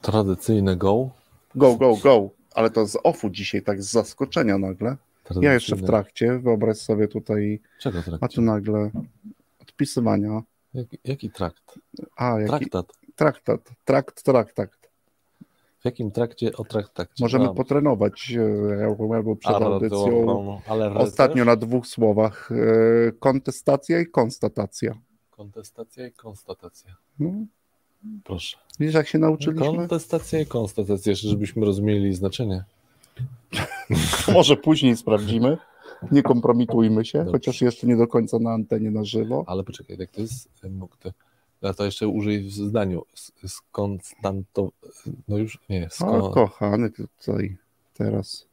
Tradycyjne go. Go, go, go. Ale to z offu dzisiaj, tak z zaskoczenia nagle. Ja jeszcze w trakcie, wyobraź sobie tutaj, Czego a trakcie? tu nagle odpisywania. Jaki, jaki trakt? A, jaki Traktat. traktat, trakt, traktat. W jakim trakcie o traktacie? Możemy A, potrenować e, albo przed ale- audycją. no, ale Ostatnio na dwóch słowach. e, Kontestacja i konstatacja. Kontestacja i konstatacja. No, Proszę. widzisz, jak się nauczyliśmy? Kontestacja i konstatacja, jeszcze żebyśmy rozumieli znaczenie. Może później sprawdzimy. Nie kompromitujmy się, Dobrze. chociaż jeszcze nie do końca na antenie na żywo. Ale poczekaj, jak to jest? e, mógł to- Ja to jeszcze użyj w zdaniu. Skonstanto... No już nie. O, Sko... kochany tutaj teraz.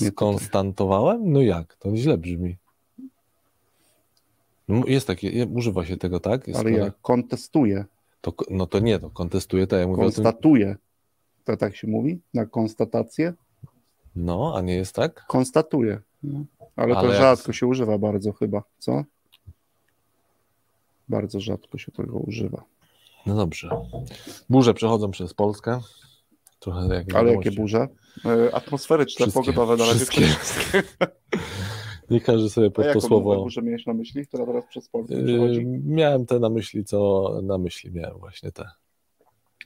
nie Skonstantowałem? No jak? To źle brzmi. Jest takie, używa się tego, tak? Jest Ale to- ja kontestuję, To, no to nie, to kontestuję, to ja mówię o tym. To tak się mówi? Na konstatację? No, a nie jest tak? Konstatuję. No. Ale, Ale to jak- rzadko się używa bardzo chyba, co? Bardzo rzadko się tego używa. No dobrze. Burze przechodzą przez Polskę. Trochę jak Ale jakie burze? E, Atmosferyczne, Wszystkie, pogodowe na razie. wszystkie. Nie każdy sobie A pod to jaką słowo. burzę miałeś na myśli, która teraz przez Polskę Yy, przechodzi? miałem te na myśli, co na myśli miałem właśnie te.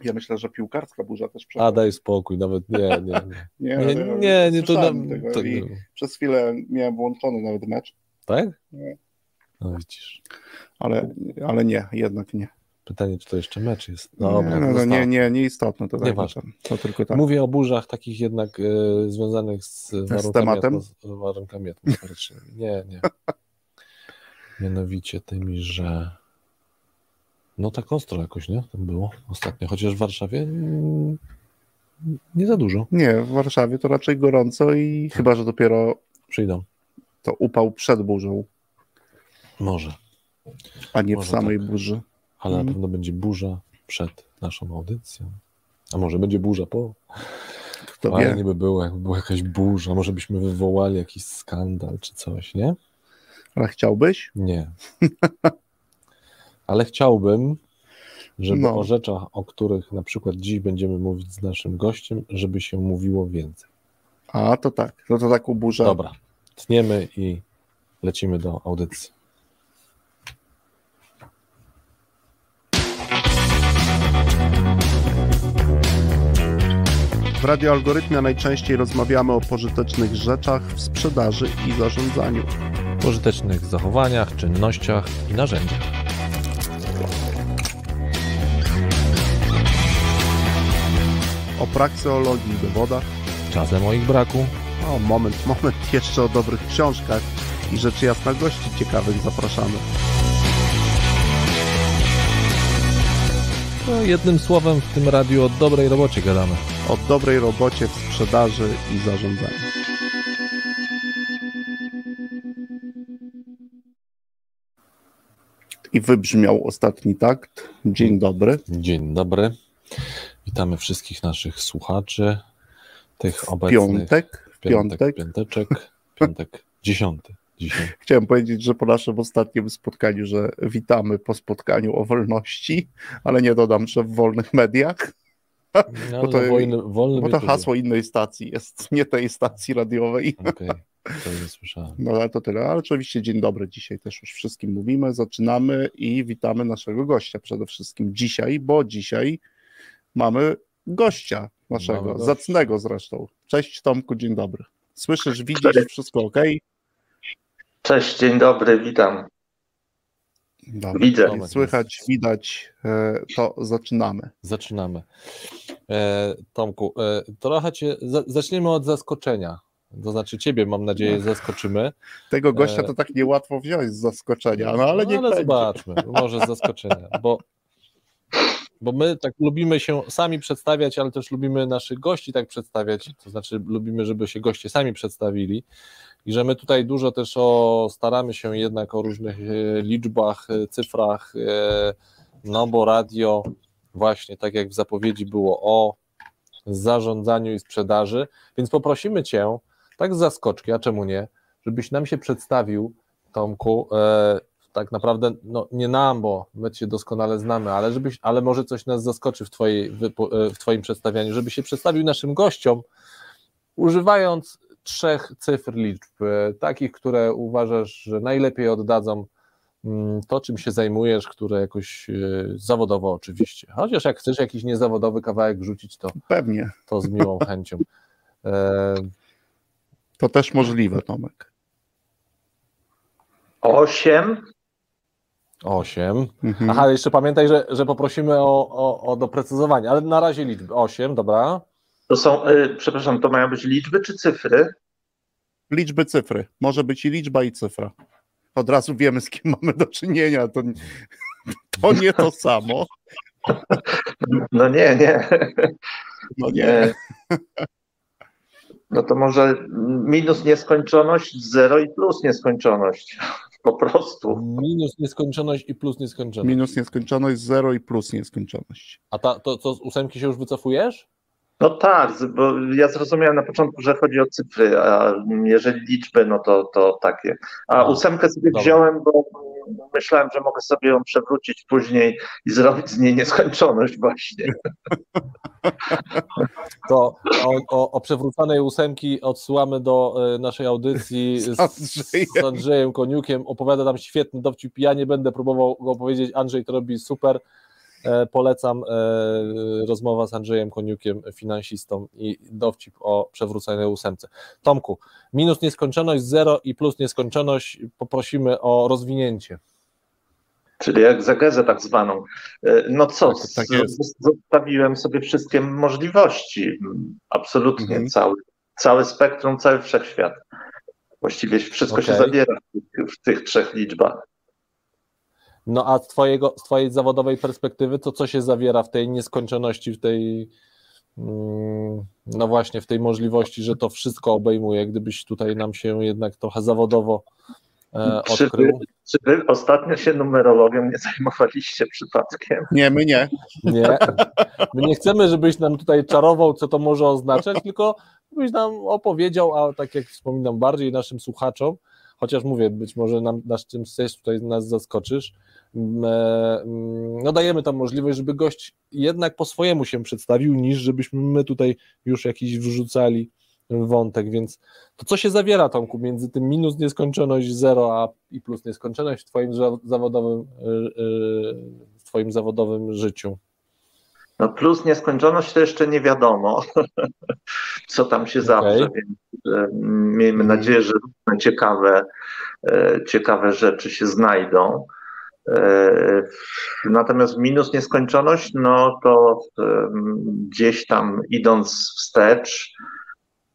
Ja myślę, że piłkarska burza też A przechodzi. daj spokój, nawet nie, nie, nie. Nie, Nie, ale nie, nie to, nam- tego Przez chwilę miałem włączony nawet mecz, Tak? Nie. No widzisz. ale, ale nie, jednak nie. Pytanie, czy to jeszcze mecz jest. nie, Dobra, no, no, zostało. nie, nie, nieistotne to, tak, to, to tylko tak. Mówię o burzach takich jednak e, związanych z warunkami, tematem? atmos- warunkami atmosferycznymi. Nie, nie. Mianowicie tymi, że no tak ostro jakoś, nie? Tam było ostatnio, chociaż w Warszawie mm, nie za dużo. Nie, w Warszawie to raczej gorąco i chyba, że dopiero Przyjdą. to upał przed burzą, Może. a nie w Może samej tak. burzy. Ale na Mhm. pewno będzie burza przed naszą audycją. A może będzie burza po? Kto Fajnie wie. by było, jakby była jakaś burza. Może byśmy wywołali jakiś skandal czy coś, nie? Ale chciałbyś? Nie. Ale chciałbym, żeby No. o rzeczach, o których na przykład dziś będziemy mówić z naszym gościem, żeby się mówiło więcej. A, to tak. No to taką burzę. Dobra, tniemy i lecimy do audycji. W radioalgorytmie najczęściej rozmawiamy o pożytecznych rzeczach w sprzedaży i zarządzaniu. Pożytecznych zachowaniach, czynnościach i narzędziach. O prakseologii i dowodach. Czasem o ich braku, O, moment, moment, jeszcze o dobrych książkach i rzecz jasna gości ciekawych zapraszamy. no jednym słowem w tym radiu o dobrej robocie gadamy. O dobrej robocie w sprzedaży i zarządzaniu. I wybrzmiał ostatni takt. Dzień dobry. Dzień dobry. Witamy wszystkich naszych słuchaczy, tych obecnych. Piątek. Piątek. piątek, piąteczek, piątek dziesiąty dzisiaj. Chciałem powiedzieć, że po naszym ostatnim spotkaniu, że witamy po spotkaniu o wolności, ale nie dodam, że w wolnych mediach, No, Bo to- wojny, wolnym bo to hasło innej stacji jest, nie tej stacji radiowej. Okej, to nie słyszałem. No ale to tyle. Ale oczywiście dzień dobry. Dzisiaj też już wszystkim mówimy. Zaczynamy i witamy naszego gościa przede wszystkim dzisiaj, bo dzisiaj mamy gościa naszego, Mamy gościa. zacnego zresztą. Cześć Tomku, dzień dobry. Słyszysz, widzisz, wszystko ok? Cześć, dzień dobry, witam. Dobra. Widzę. Czyli Słychać, widać, e, to zaczynamy. Zaczynamy. E, Tomku, e, trochę cię, za, zaczniemy od zaskoczenia. To znaczy ciebie, mam nadzieję, zaskoczymy. Tego gościa to tak niełatwo wziąć z zaskoczenia, no ale nie ale będzie. zobaczmy, może z zaskoczenia, bo, bo my tak lubimy się sami przedstawiać, ale też lubimy naszych gości tak przedstawiać, to znaczy lubimy, żeby się goście sami przedstawili. I że my tutaj dużo też o, staramy się jednak o różnych e, liczbach, e, cyfrach, e, no bo radio właśnie tak jak w zapowiedzi było o zarządzaniu i sprzedaży, więc poprosimy Cię tak z zaskoczki, a czemu nie, żebyś nam się przedstawił Tomku, tak naprawdę no, nie nam, bo my Cię doskonale znamy, ale, żebyś, ale może coś nas zaskoczy w, twojej, w Twoim przedstawianiu, żeby się przedstawił naszym gościom, używając trzech cyfr liczb, takich, które uważasz, że najlepiej oddadzą mm, to, czym się zajmujesz, które jakoś zawodowo oczywiście. Chociaż jak chcesz jakiś niezawodowy kawałek wrzucić, to pewnie. To z miłą chęcią. To też możliwe, Tomek. Osiem. Osiem. Mhm. Aha, jeszcze pamiętaj, że, że poprosimy o, o, o doprecyzowanie, ale na razie liczby. Osiem, dobra. To są, y, przepraszam, to mają być liczby czy cyfry? Liczby, cyfry. Może być i liczba, i cyfra. Od razu wiemy, z kim mamy do czynienia. To, to nie to samo. No nie, nie. No nie. No to może minus nieskończoność, zero i plus nieskończoność. Po prostu. Minus nieskończoność i plus nieskończoność. Minus nieskończoność, zero i plus nieskończoność. A ta, to co z ósemki się już wycofujesz? No tak, bo ja zrozumiałem na początku, że chodzi o cyfry, a jeżeli liczby, no to, to takie. A no, ósemkę sobie dobra. wziąłem, bo myślałem, że mogę sobie ją przewrócić później i zrobić z niej nieskończoność właśnie. To o, o, o przewróconej ósemki odsyłamy do e, naszej audycji z, Andrzejem. z Andrzejem Koniukiem. Opowiada nam świetny dowcip. Ja nie będę próbował go powiedzieć. Andrzej to robi super. E, polecam e, rozmowa z Andrzejem Koniukiem, finansistą i dowcip o przewróconej ósemce. Tomku, minus nieskończoność, zero i plus nieskończoność poprosimy o rozwinięcie. Czyli jak zagezę tak zwaną. E, no co, tak, tak zostawiłem sobie wszystkie możliwości, absolutnie mhm. cały, cały spektrum, cały wszechświat. Właściwie wszystko okay. się zawiera w tych, w tych trzech liczbach. No a z, twojego, z Twojej zawodowej perspektywy, to co się zawiera w tej nieskończoności, w tej, mm, no właśnie, w tej możliwości, że to wszystko obejmuje, gdybyś tutaj nam się jednak trochę zawodowo e, odkrył. Czy wy, czy wy ostatnio się numerologią nie zajmowaliście przypadkiem? Nie, my nie. Nie. My nie chcemy, żebyś nam tutaj czarował, co to może oznaczać, tylko byś nam opowiedział, a tak jak wspominam, bardziej naszym słuchaczom, chociaż mówię, być może nam, nasz czymś tutaj nas zaskoczysz, no dajemy tam możliwość, żeby gość jednak po swojemu się przedstawił, niż żebyśmy my tutaj już jakiś wrzucali wątek, więc to co się zawiera Tomku między tym minus nieskończoność zero a i plus nieskończoność w twoim zawodowym e, e, w twoim zawodowym życiu? No plus nieskończoność to jeszcze nie wiadomo, co tam się okay. zawrze, więc miejmy nadzieję, że ciekawe, ciekawe rzeczy się znajdą. E, natomiast minus nieskończoność, no to gdzieś tam idąc wstecz,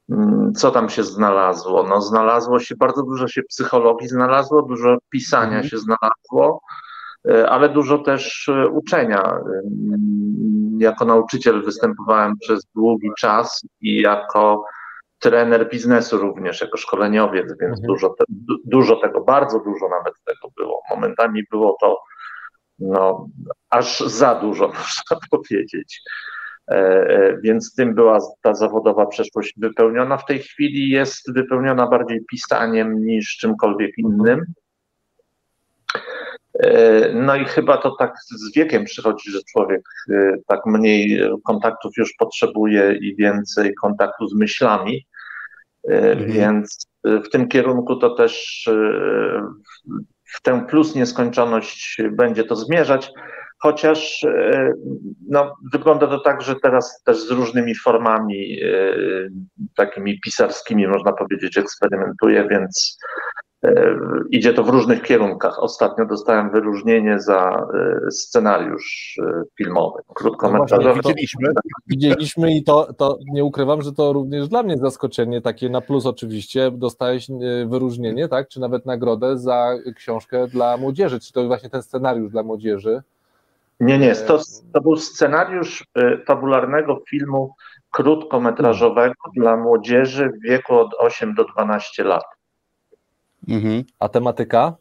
mm, co tam się znalazło? No znalazło się, bardzo dużo się psychologii znalazło, dużo pisania mhm. się znalazło, e, ale dużo też e, uczenia. Jako nauczyciel występowałem przez długi czas i jako trener biznesu również, jako szkoleniowiec, więc mhm. dużo, te, dużo tego, bardzo dużo nawet tego było. Momentami było to no, aż za dużo, można powiedzieć. E, e, więc tym była ta zawodowa przeszłość wypełniona. W tej chwili jest wypełniona bardziej pisaniem niż czymkolwiek innym. E, no i chyba to tak z wiekiem przychodzi, że człowiek tak mniej kontaktów już potrzebuje i więcej kontaktu z myślami. Mhm. Więc w tym kierunku to też w tę plus nieskończoność będzie to zmierzać, chociaż no, wygląda to tak, że teraz też z różnymi formami takimi pisarskimi, można powiedzieć, eksperymentuje, więc E, idzie to w różnych kierunkach. Ostatnio dostałem wyróżnienie za e, scenariusz e, filmowy, krótkometrażowy. No widzieliśmy, widzieliśmy i to, to nie ukrywam, że to również dla mnie zaskoczenie, takie na plus oczywiście. Dostałeś wyróżnienie, tak? Czy nawet nagrodę za książkę dla młodzieży. Czy to właśnie ten scenariusz dla młodzieży? Nie, nie. To, to był scenariusz fabularnego filmu krótkometrażowego dla młodzieży w wieku od 8 do 12 lat. Mhm. A tematyka?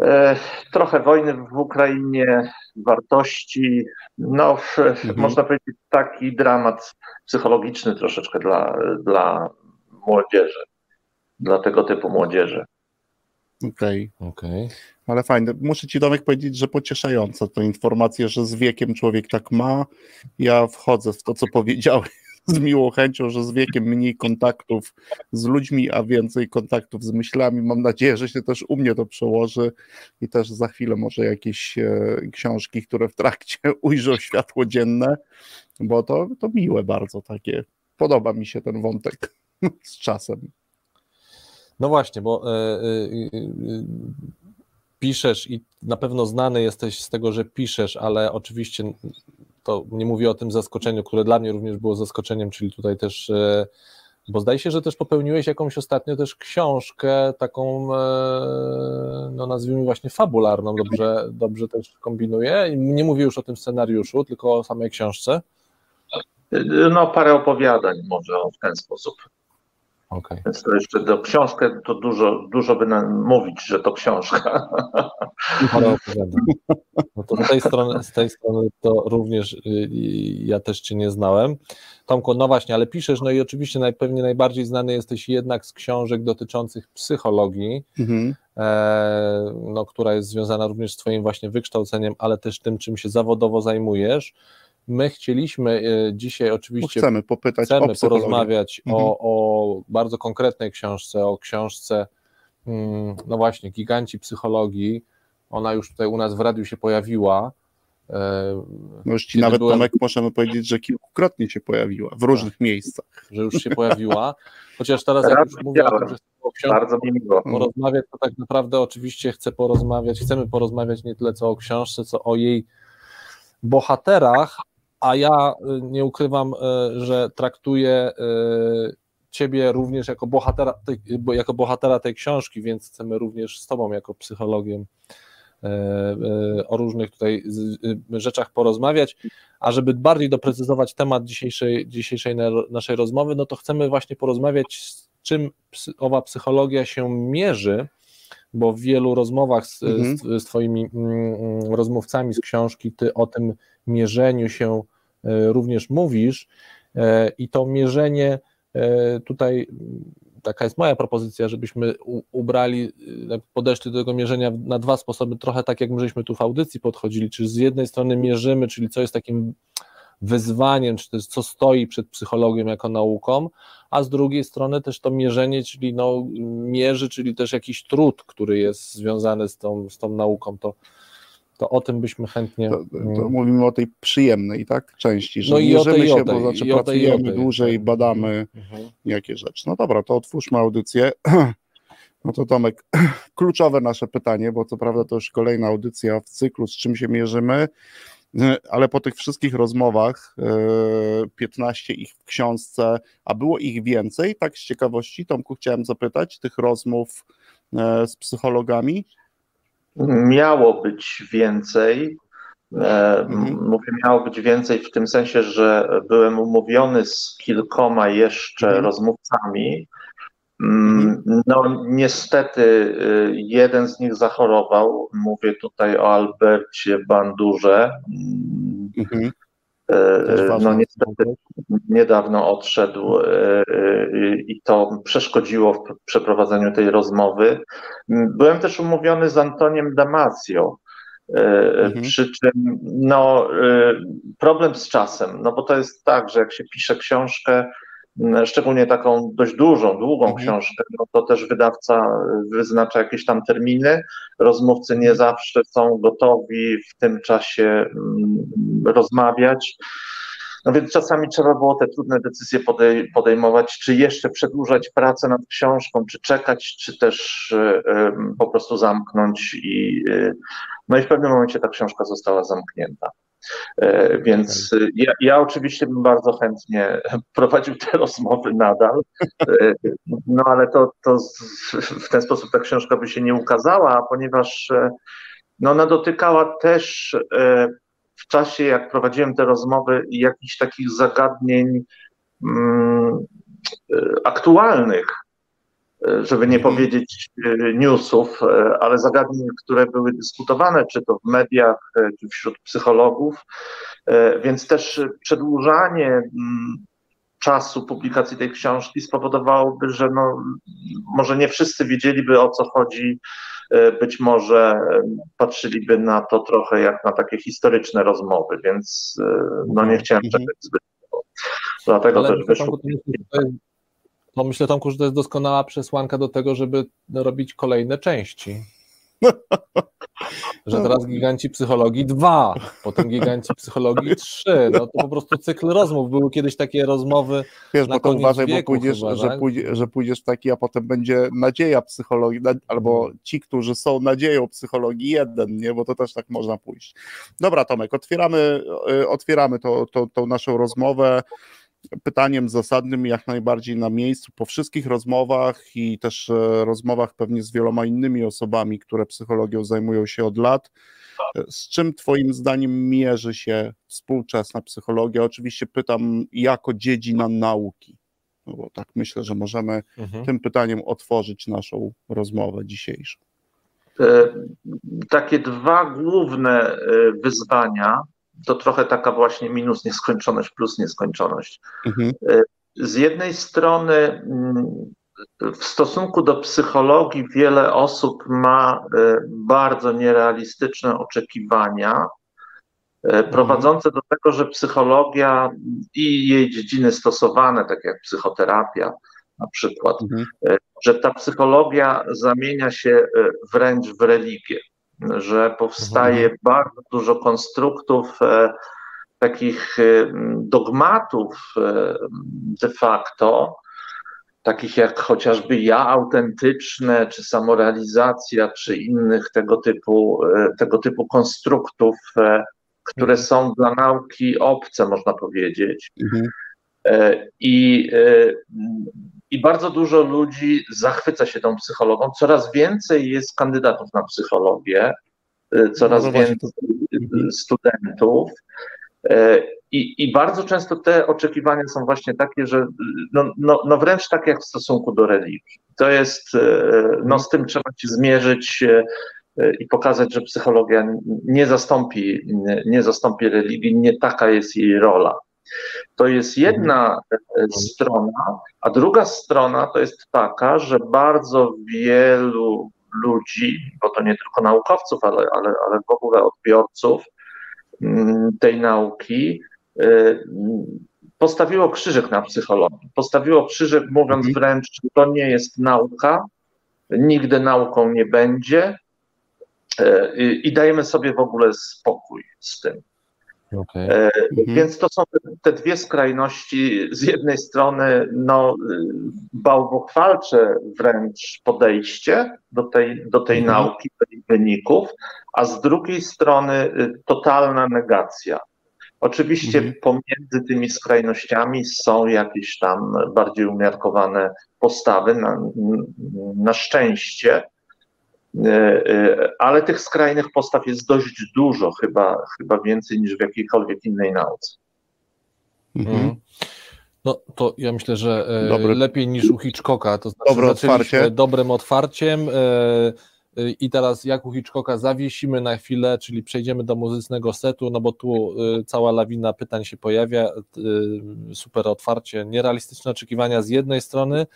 E, trochę wojny w Ukrainie, wartości, no mhm. można powiedzieć taki dramat psychologiczny troszeczkę dla, dla młodzieży, dla tego typu młodzieży. Okej. Okej. Ale fajne. Muszę ci Domek powiedzieć, że pocieszająca to informacja, że z wiekiem człowiek tak ma. Ja wchodzę w to, co powiedziałeś z miłą chęcią, że z wiekiem mniej kontaktów z ludźmi, a więcej kontaktów z myślami. Mam nadzieję, że się też u mnie to przełoży i też za chwilę może jakieś e, książki, które w trakcie ujrzą światło dzienne, bo to, to miłe bardzo takie. Podoba mi się ten wątek z czasem. No właśnie, bo e, e, piszesz i na pewno znany jesteś z tego, że piszesz, ale oczywiście to nie mówię o tym zaskoczeniu, które dla mnie również było zaskoczeniem, czyli tutaj też, e, bo zdaje się, że też popełniłeś jakąś ostatnio też książkę taką, e, no nazwijmy właśnie fabularną, dobrze, dobrze też kombinuję. Nie mówię już o tym scenariuszu, tylko o samej książce. No, parę opowiadań może w ten sposób. Okay. Więc to jeszcze do książkę to dużo, dużo by nam mówić, że to książka. Parę opowiadań. No to z tej strony, z tej strony to również y, ja też Cię nie znałem. Tomku, no właśnie, ale piszesz, no i oczywiście najpewnie najbardziej znany jesteś jednak z książek dotyczących psychologii, mhm. e, no, która jest związana również z Twoim właśnie wykształceniem, ale też tym, czym się zawodowo zajmujesz. My chcieliśmy e, dzisiaj oczywiście chcemy popytać chcemy porozmawiać mhm. o, o bardzo konkretnej książce, o książce, mm, no właśnie, Giganci Psychologii. Ona już tutaj u nas w radiu się pojawiła. E, no już ci nawet byłem... Tomek możemy powiedzieć, że kilkukrotnie się pojawiła w różnych tak, miejscach. Że już się pojawiła. Chociaż teraz jak już mówię o tym, że o książce Bardzo mi miło. porozmawiać, to tak naprawdę oczywiście chcę porozmawiać, chcemy porozmawiać nie tyle co o książce, co o jej bohaterach, a ja y, nie ukrywam, y, że traktuję y, ciebie również jako bohatera, jako bohatera tej książki, więc chcemy również z tobą jako psychologiem o różnych tutaj rzeczach porozmawiać, a żeby bardziej doprecyzować temat dzisiejszej, dzisiejszej naszej rozmowy, no to chcemy właśnie porozmawiać z czym owa psychologia się mierzy, bo w wielu rozmowach z, mhm. z, z Twoimi mm, mm, rozmówcami z książki Ty o tym mierzeniu się e, również mówisz e, i to mierzenie e, tutaj taka jest moja propozycja, żebyśmy ubrali, podeszli do tego mierzenia na dwa sposoby, trochę tak jak my żeśmy tu w audycji podchodzili, czy z jednej strony mierzymy, czyli co jest takim wyzwaniem, czy też co stoi przed psychologią jako nauką, a z drugiej strony też to mierzenie, czyli no, mierzy, czyli też jakiś trud, który jest związany z tą, z tą nauką, to, to o tym byśmy chętnie... To, to mm. mówimy o tej przyjemnej tak, części, że no mierzymy tej, się, tej, bo znaczy pracujemy tej, dłużej, badamy mhm. jakie rzeczy. No dobra, to otwórzmy audycję. No to Tomek, kluczowe nasze pytanie, bo co prawda to już kolejna audycja w cyklu, z czym się mierzymy. Ale po tych wszystkich rozmowach, 15 e, ich w książce, a było ich więcej, tak z ciekawości, Tomku, chciałem zapytać, tych rozmów e, z psychologami? Miało być więcej. Mhm. Mówię, miało być więcej w tym sensie, że byłem umówiony z kilkoma jeszcze mhm. rozmówcami, Mhm. No, niestety y, jeden z nich zachorował. Mówię tutaj o Albercie Bandurze. Y, y, no, niestety niedawno odszedł i to przeszkodziło w przeprowadzeniu tej rozmowy. Byłem też umówiony z Antoniem Damasio. Mhm. Przy czym no, problem z czasem, no bo to jest tak, że jak się pisze książkę, szczególnie taką dość dużą, długą mhm. książkę, no to też wydawca wyznacza jakieś tam terminy. Rozmówcy nie zawsze są gotowi w tym czasie mm, rozmawiać. No więc czasami trzeba było te trudne decyzje podej podejmować, czy jeszcze przedłużać pracę nad książką, czy czekać, czy też y, y, po prostu zamknąć i no i w pewnym momencie ta książka została zamknięta. E, więc okay. ja, ja, oczywiście bym bardzo chętnie prowadził te rozmowy nadal, e, no ale to, to w ten sposób ta książka by się nie ukazała, ponieważ e, no ona dotykała też w czasie, jak prowadziłem te rozmowy, jakichś takich zagadnień mm, aktualnych, żeby nie mhm. powiedzieć e, newsów, e, ale zagadnień, które były dyskutowane, czy to w mediach, e, czy wśród psychologów, więc też przedłużanie mm, czasu publikacji tej książki spowodowałoby, że no, może nie wszyscy wiedzieliby o co chodzi, być może patrzyliby na to trochę jak na takie historyczne rozmowy, więc no nie chciałem mhm. czekać zbyt Dlatego Ale też wyszło. No myślę, Tomku, że to jest doskonała przesłanka do tego, żeby robić kolejne części. Że teraz giganci psychologii dwa, potem giganci psychologii trzy. No to po prostu cykl rozmów. Były kiedyś takie rozmowy. Wiesz, bo to uważaj, bo pójdziesz, chyba, że, pójdziesz, że pójdziesz taki, a potem będzie nadzieja psychologii, albo ci, którzy są nadzieją psychologii jeden, nie? Bo to też tak można pójść. Dobra, Tomek, otwieramy, y, otwieramy to, to, tą naszą rozmowę pytaniem zasadnym, jak najbardziej na miejscu po wszystkich rozmowach i też e, rozmowach pewnie z wieloma innymi osobami, które psychologią zajmują się od lat. E, z czym Twoim zdaniem mierzy się współczesna psychologia? Oczywiście pytam jako dziedzina nauki, no bo tak myślę, że możemy mhm. tym pytaniem otworzyć naszą rozmowę dzisiejszą. E, takie dwa główne wyzwania to trochę taka właśnie minus nieskończoność plus nieskończoność. Mhm. E, z jednej strony mm, w stosunku do psychologii wiele osób ma e, bardzo nierealistyczne oczekiwania, e, mhm. prowadzące do tego, że psychologia i jej dziedziny stosowane, tak jak psychoterapia na przykład, mhm. że ta psychologia zamienia się wręcz w religię że powstaje mhm. bardzo dużo konstruktów, e, takich e, dogmatów e, de facto, takich jak chociażby ja autentyczne, czy samorealizacja, czy innych tego typu, tego typu konstruktów, które mhm. są dla nauki obce, można powiedzieć. Mhm. I i bardzo dużo ludzi zachwyca się tą psychologią. Coraz więcej jest kandydatów na psychologię, y, coraz no więcej mhm. studentów. I, I bardzo często te oczekiwania są właśnie takie, że no, no, no wręcz tak jak w stosunku do religii. To jest, no z tym trzeba się zmierzyć i pokazać, że psychologia nie zastąpi, nie zastąpi religii, nie taka jest jej rola. To jest jedna mhm. strona, a druga strona to jest taka, że bardzo wielu ludzi, bo to nie tylko naukowców, ale, ale, ale w ogóle odbiorców mm, tej nauki, y, postawiło krzyżyk na psychologii. Postawiło krzyżyk, mówiąc mhm. wręcz, że to nie jest nauka, nigdy nauką nie będzie y, i dajemy sobie w ogóle spokój z tym. Okay. E, mhm. Więc to są te dwie skrajności. Z jednej strony no, bałwochwalcze wręcz podejście do tej, do tej mhm. nauki, tych wyników, a z drugiej strony y, totalna negacja. Oczywiście mhm. pomiędzy tymi skrajnościami są jakieś tam bardziej umiarkowane postawy, na, na szczęście, ale tych skrajnych postaw jest dość dużo, chyba, chyba więcej niż w jakiejkolwiek innej nauce. Mhm. mhm. No to ja myślę, że e, Dobry. lepiej niż u Hitchcocka, to znaczy Dobre otwarcie. dobrym otwarciem i teraz jak u Hitchcocka zawiesimy na chwilę, czyli przejdziemy do muzycznego setu, no bo tu cała lawina pytań się pojawia, super otwarcie, nierealistyczne oczekiwania z jednej strony,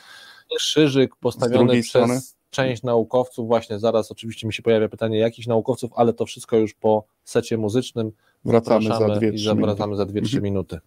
krzyżyk postawiony przez strony część naukowców, właśnie zaraz oczywiście mi się pojawia pytanie jakich naukowców, ale to wszystko już po secie muzycznym. Wracamy za 2-3 minuty. minuty.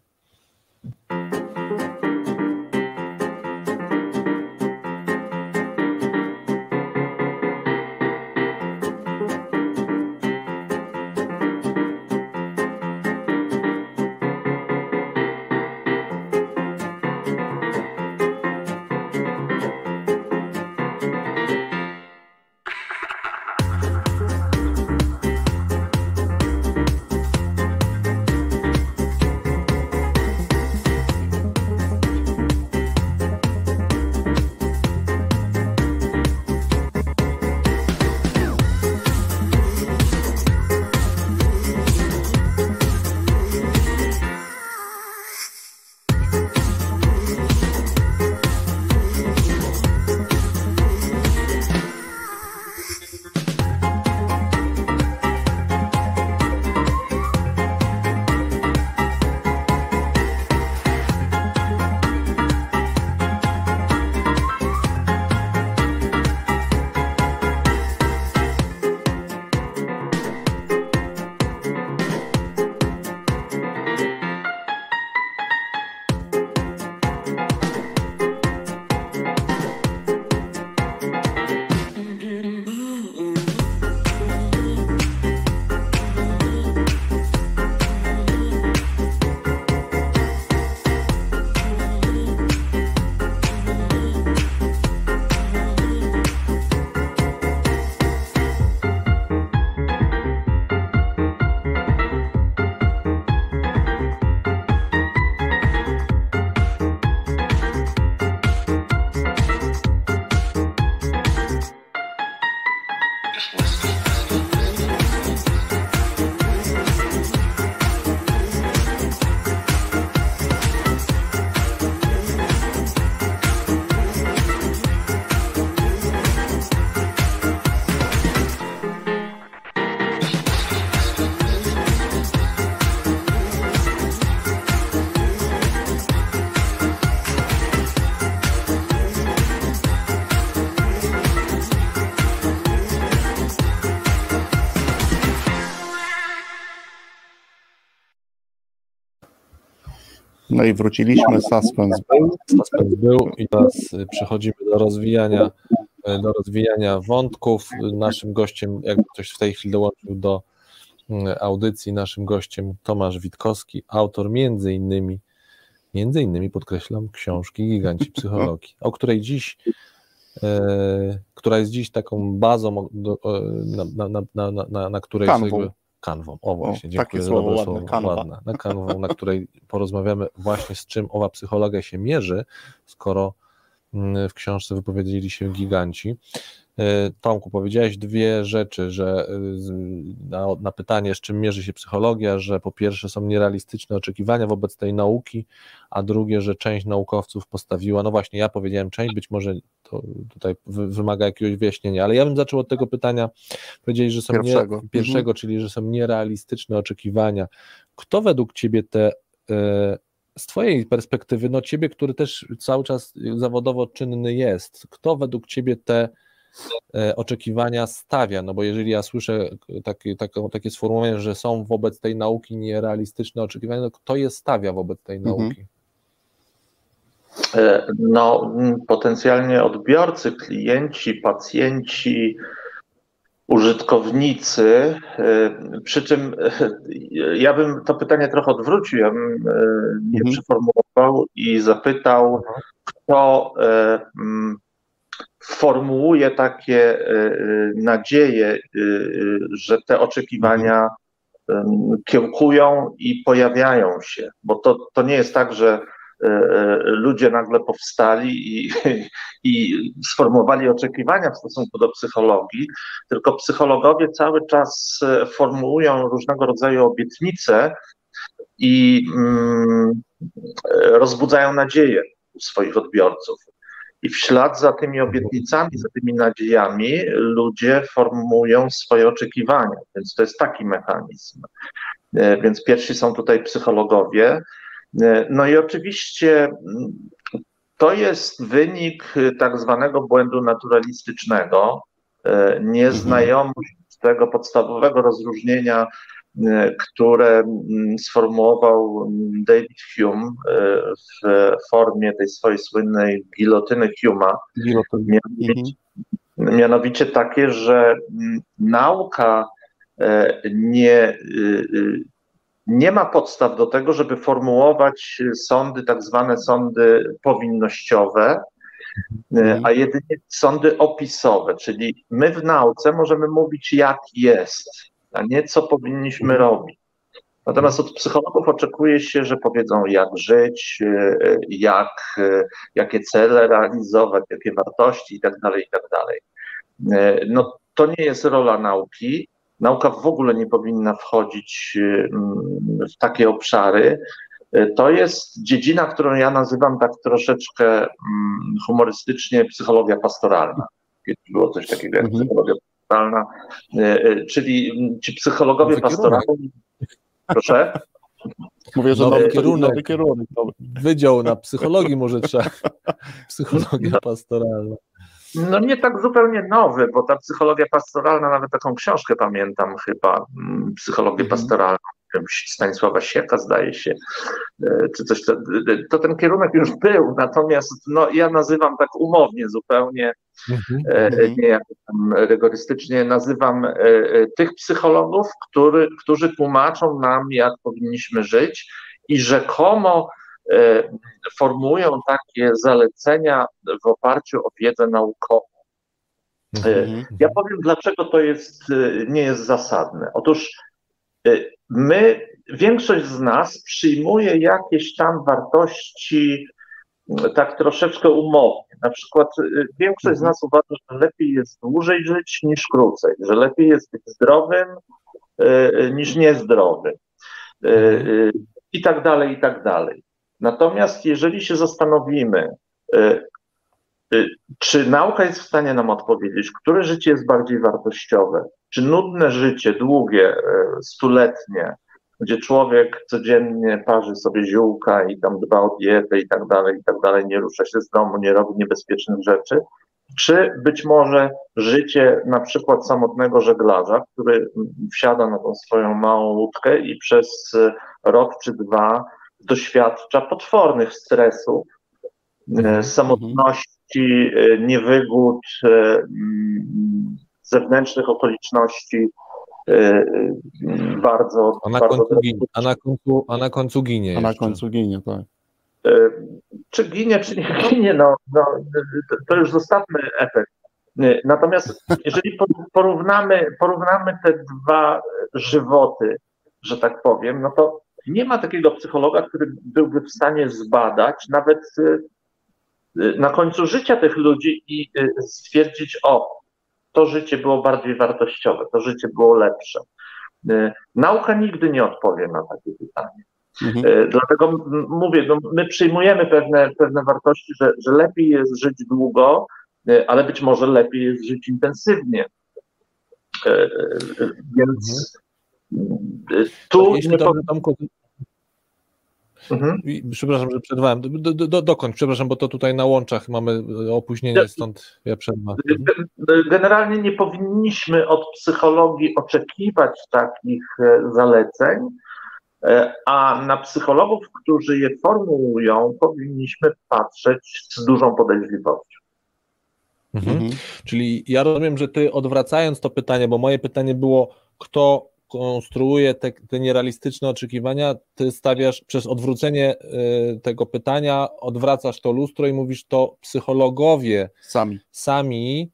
I wróciliśmy, suspens był. Suspens był i teraz y, przechodzimy do rozwijania, y, do rozwijania wątków. Naszym gościem, jak ktoś w tej chwili dołączył do y, audycji, naszym gościem Tomasz Witkowski, autor między innymi, między innymi podkreślam, książki Giganci Psychologii, o której dziś która jest dziś taką bazą, na, na, na, na, na której sobie, kanwą. O właśnie, o, dziękuję za dobre słowo. Ładne, na kanwą, na której porozmawiamy właśnie z czym owa psychologia się mierzy, skoro mm, w książce wypowiedzieli się giganci. E, Tomku, powiedziałeś dwie rzeczy, że y, na, na, pytanie, z czym mierzy się psychologia, że po pierwsze są nierealistyczne oczekiwania wobec tej nauki, a drugie, że część naukowców postawiła, no właśnie, ja powiedziałem część, być może to tutaj wymaga jakiegoś wyjaśnienia, ale ja bym zaczął od tego pytania, powiedzieli, że są pierwszego, nie, pierwszego mhm. czyli że są nierealistyczne oczekiwania. Kto według Ciebie te e, z Twojej perspektywy, no Ciebie, który też cały czas zawodowo czynny jest, kto według Ciebie te E, oczekiwania stawia, no bo jeżeli ja słyszę takie, takie, takie sformułowanie, że są wobec tej nauki nierealistyczne oczekiwania, to kto je stawia wobec tej mhm. nauki? E, no, potencjalnie odbiorcy, klienci, pacjenci, użytkownicy. E, przy czym ja bym to pytanie trochę odwrócił, ja bym nie mhm. przeformułował i zapytał, mhm. kto formułuje takie e, e, nadzieje, e, że te oczekiwania kiełkują i pojawiają się, bo to, to nie jest tak, że ludzie nagle powstali i, i sformułowali oczekiwania w stosunku do psychologii, tylko psychologowie cały czas formułują różnego rodzaju obietnice i mm, rozbudzają nadzieję u swoich odbiorców. I w ślad za tymi obietnicami, za tymi nadziejami ludzie formują swoje oczekiwania. Więc to jest taki mechanizm. E, więc pierwsi są tutaj psychologowie. E, no i oczywiście mm, to jest wynik tak zwanego błędu naturalistycznego, e, nieznajomość tego podstawowego rozróżnienia E, które mm, sformułował David Hume e, w formie tej swojej słynnej gilotyny Huma. Mianowicie, mhm. mianowicie takie, że mm, nauka nie, nie ma podstaw do tego, żeby formułować sądy, tak zwane sądy powinnościowe, mhm. a jedynie sądy opisowe, czyli my w nauce możemy mówić, jak jest a nie co powinniśmy mhm. robić. Natomiast od psychologów oczekuje się, że powiedzą, jak żyć, e, jak, e, jakie cele realizować, jakie wartości itd. Tak itd. Tak e, no, to nie jest rola nauki. Nauka w ogóle nie powinna wchodzić w takie obszary. To jest dziedzina, którą ja nazywam tak troszeczkę humorystycznie psychologia pastoralna. Kiedyś było coś takiego jak mhm. psychologia pastoralna, e, czyli ci psychologowie pastoralni. Proszę. Mówię, że nowy, nowy kierunek, nowy kierunek. Wydział na psychologii może trzeba. Psychologia pastoralna. No nie tak zupełnie nowy, bo ta psychologia pastoralna, nawet taką książkę pamiętam chyba, mm, psychologię mhm. pastoralną, Stanisława Sieka zdaje się, e, czy coś, to, to, ten kierunek już był, natomiast no, ja nazywam tak umownie zupełnie, mhm. E, mhm. nie jak tam rygorystycznie, nazywam e, tych psychologów, który, którzy tłumaczą nam, jak powinniśmy żyć i rzekomo formułują takie zalecenia w oparciu o wiedzę naukową. Ja powiem, dlaczego to jest, nie jest zasadne. Otóż my, większość z nas przyjmuje jakieś tam wartości tak troszeczkę umownie. Na przykład większość z nas uważa, że lepiej jest dłużej żyć niż krócej, że lepiej jest być zdrowym niż niezdrowym i tak dalej, i tak dalej. Natomiast jeżeli się zastanowimy, czy nauka jest w stanie nam odpowiedzieć, które życie jest bardziej wartościowe? Czy nudne życie, długie, stuletnie, gdzie człowiek codziennie parzy sobie ziółka i tam dba o dietę i tak dalej, i tak dalej, nie rusza się z domu, nie robi niebezpiecznych rzeczy, czy być może życie na przykład samotnego żeglarza, który wsiada na tą swoją małą łódkę i przez rok czy dwa doświadcza potwornych stresów, mhm. samotności, niewygód, zewnętrznych okoliczności, bardzo. A na, bardzo końcu, ginie, a, na końcu, a na końcu ginie. A na końcu ginie, tak. Czy ginie, czy nie ginie, no, no to już zostawmy efekt. Natomiast jeżeli porównamy, porównamy te dwa żywoty, że tak powiem, no to nie ma takiego psychologa, który byłby w stanie zbadać nawet na końcu życia tych ludzi i stwierdzić, o, to życie było bardziej wartościowe, to życie było lepsze. Nauka nigdy nie odpowie na takie pytanie. Mhm. Dlatego mówię, no my przyjmujemy pewne, pewne wartości, że, że lepiej jest żyć długo, ale być może lepiej jest żyć intensywnie. Więc tu nie to, Tomku, Mhm. Przepraszam, że przerwałem. Do, do, dokończ, przepraszam, bo to tutaj na łączach mamy opóźnienie, stąd ja przerwam. Generalnie nie powinniśmy od psychologii oczekiwać takich zaleceń, E, a na psychologów, którzy je formułują, powinniśmy patrzeć z dużą podejrzliwością. Mhm. Mhm. Czyli ja rozumiem, że ty odwracając to pytanie, bo moje pytanie było, kto konstruuje te, te nierealistyczne oczekiwania, ty stawiasz przez odwrócenie y, tego pytania, odwracasz to lustro i mówisz to psychologowie sami, sami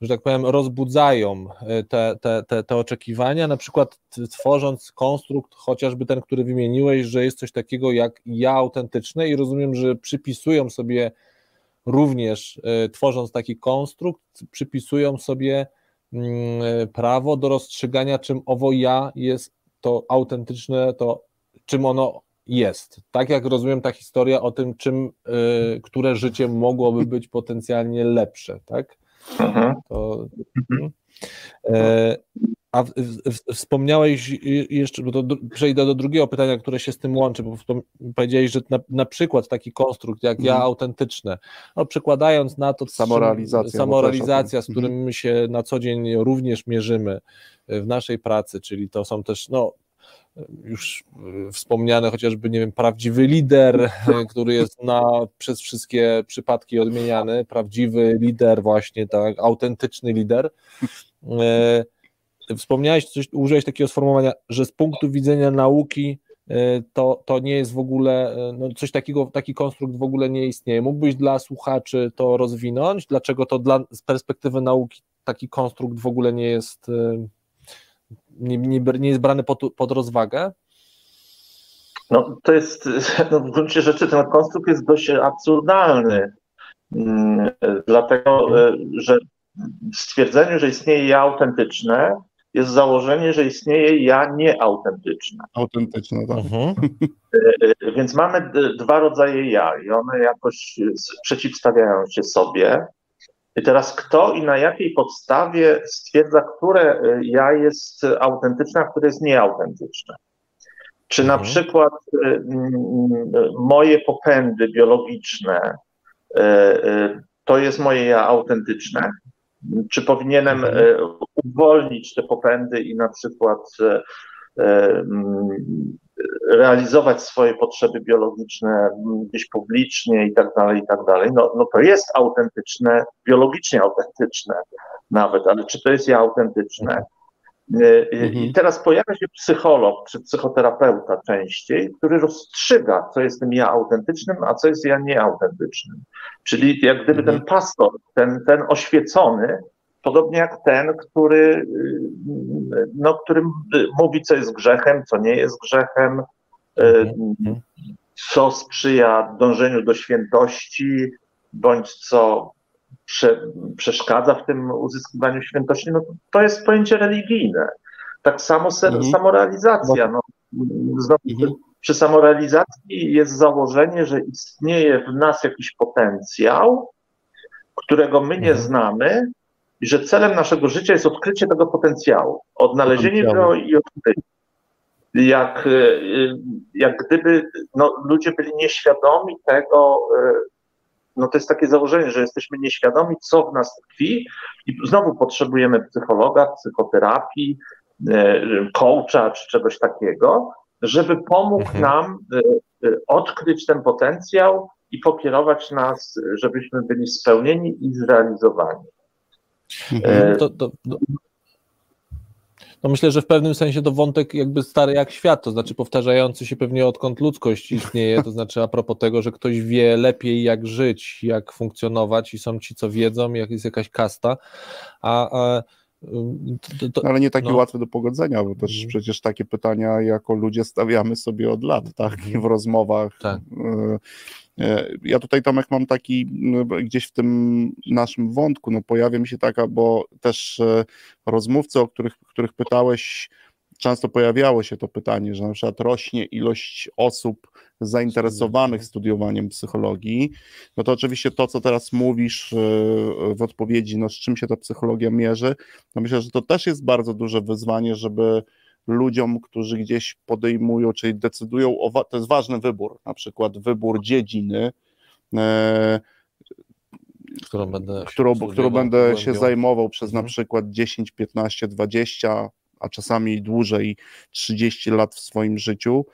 że tak powiem, rozbudzają e, te, te, te, te oczekiwania, na przykład tworząc konstrukt, chociażby ten, który wymieniłeś, że jest coś takiego jak ja autentyczne i rozumiem, że przypisują sobie również, e, tworząc taki konstrukt, przypisują sobie e, prawo do rozstrzygania, czym owo ja jest to autentyczne, to czym ono jest. Tak jak rozumiem ta historia o tym, czym, które życie mogłoby być potencjalnie lepsze, tak? Mhm. To, mhm. E, a w, w, wspomniałeś jeszcze, bo to przejdę do drugiego pytania, które się z tym łączy, bo powiedziałeś, że na, na przykład taki konstrukt jak ja mhm. autentyczne, no przekładając na to samorealizacja, samorealizacja z którym my się na co dzień również mierzymy w naszej pracy, czyli to są też no, już e, wspomniany chociażby, nie wiem, prawdziwy lider, e, który jest na, przez wszystkie przypadki odmieniany, prawdziwy lider właśnie, tak, autentyczny lider. E, wspomniałeś, coś, użyłeś takiego sformułowania, że z punktu widzenia nauki to, to nie jest w ogóle, no coś takiego, taki konstrukt w ogóle nie istnieje. Mógłbyś dla słuchaczy to rozwinąć? Dlaczego to dla, z perspektywy nauki taki konstrukt w ogóle nie jest nie, nie, nie jest brany pod, pod rozwagę? No to jest, no w gruncie rzeczy ten konstrukt jest dość absurdalny, mm, dlatego, e, że w stwierdzeniu, że istnieje ja autentyczne, jest założenie, że istnieje ja nieautentyczne. Autentyczne, tak. Mhm. E, więc mamy dwa rodzaje ja i one jakoś przeciwstawiają się sobie. I teraz kto i na jakiej podstawie stwierdza, które y, ja jest autentyczne, a które jest nieautentyczne? Czy na mhm. przykład moje popędy biologiczne y, to jest moje ja autentyczne? Czy powinienem mhm. uwolnić te popędy i na przykład mm, realizować swoje potrzeby biologiczne gdzieś publicznie i tak dalej, i tak dalej, no, no to jest autentyczne, biologicznie autentyczne nawet, ale czy to jest ja autentyczne? Y, y, I mhm. teraz pojawia się psycholog czy psychoterapeuta częściej, który rozstrzyga, co jest tym ja autentycznym, a co jest ja nieautentycznym. Czyli jak gdyby ten mhm. pastor, ten, ten oświecony, Podobnie jak ten, który, no, który mówi, co jest grzechem, co nie jest grzechem, e, co sprzyja dążeniu do świętości, bądź co prze, przeszkadza w tym uzyskiwaniu świętości, no to jest pojęcie religijne. Tak samo ser, mhm. samorealizacja. No, znowu, mhm. Przy samorealizacji jest założenie, że istnieje w nas jakiś potencjał, którego my nie mhm. znamy, i że celem naszego życia jest odkrycie tego potencjału, odnalezienie go i odkrycie. Jak, e, jak gdyby no, ludzie byli nieświadomi tego, e, no to jest takie założenie, że jesteśmy nieświadomi, co w nas tkwi i znowu potrzebujemy psychologa, psychoterapii, e, coacha czy czegoś takiego, żeby pomógł mhm. nam odkryć ten potencjał i pokierować nas, żebyśmy byli spełnieni i zrealizowani. Mhm. To, to, to, no myślę, że w pewnym sensie to wątek jakby stary jak świat, to znaczy powtarzający się pewnie odkąd ludzkość istnieje, to znaczy a propos tego, że ktoś wie lepiej jak żyć, jak funkcjonować i są ci, co wiedzą, jak jest jakaś kasta, a, a to, to, ale nie takie no. łatwe do pogodzenia, bo też mhm. przecież takie pytania jako ludzie stawiamy sobie od lat, tak, mhm. w rozmowach. Tak. E, e, ja tutaj, Tomek, mam taki no, gdzieś w tym naszym wątku, no pojawia mi się taka, bo też e, rozmówcy, o których, których pytałeś, często pojawiało się to pytanie, że na przykład rośnie ilość osób zainteresowanych studiowaniem psychologii, no to oczywiście to, co teraz mówisz e, w odpowiedzi, no z czym się ta psychologia mierzy, no myślę, że to też jest bardzo duże wyzwanie, żeby ludziom, którzy gdzieś podejmują, czyli decydują o, to jest ważny wybór, na przykład wybór dziedziny, e, którą będę, którą, którą będę się zajmował przez na mhm. przykład 10, 15, 20 a czasami dłużej 30 lat w swoim życiu,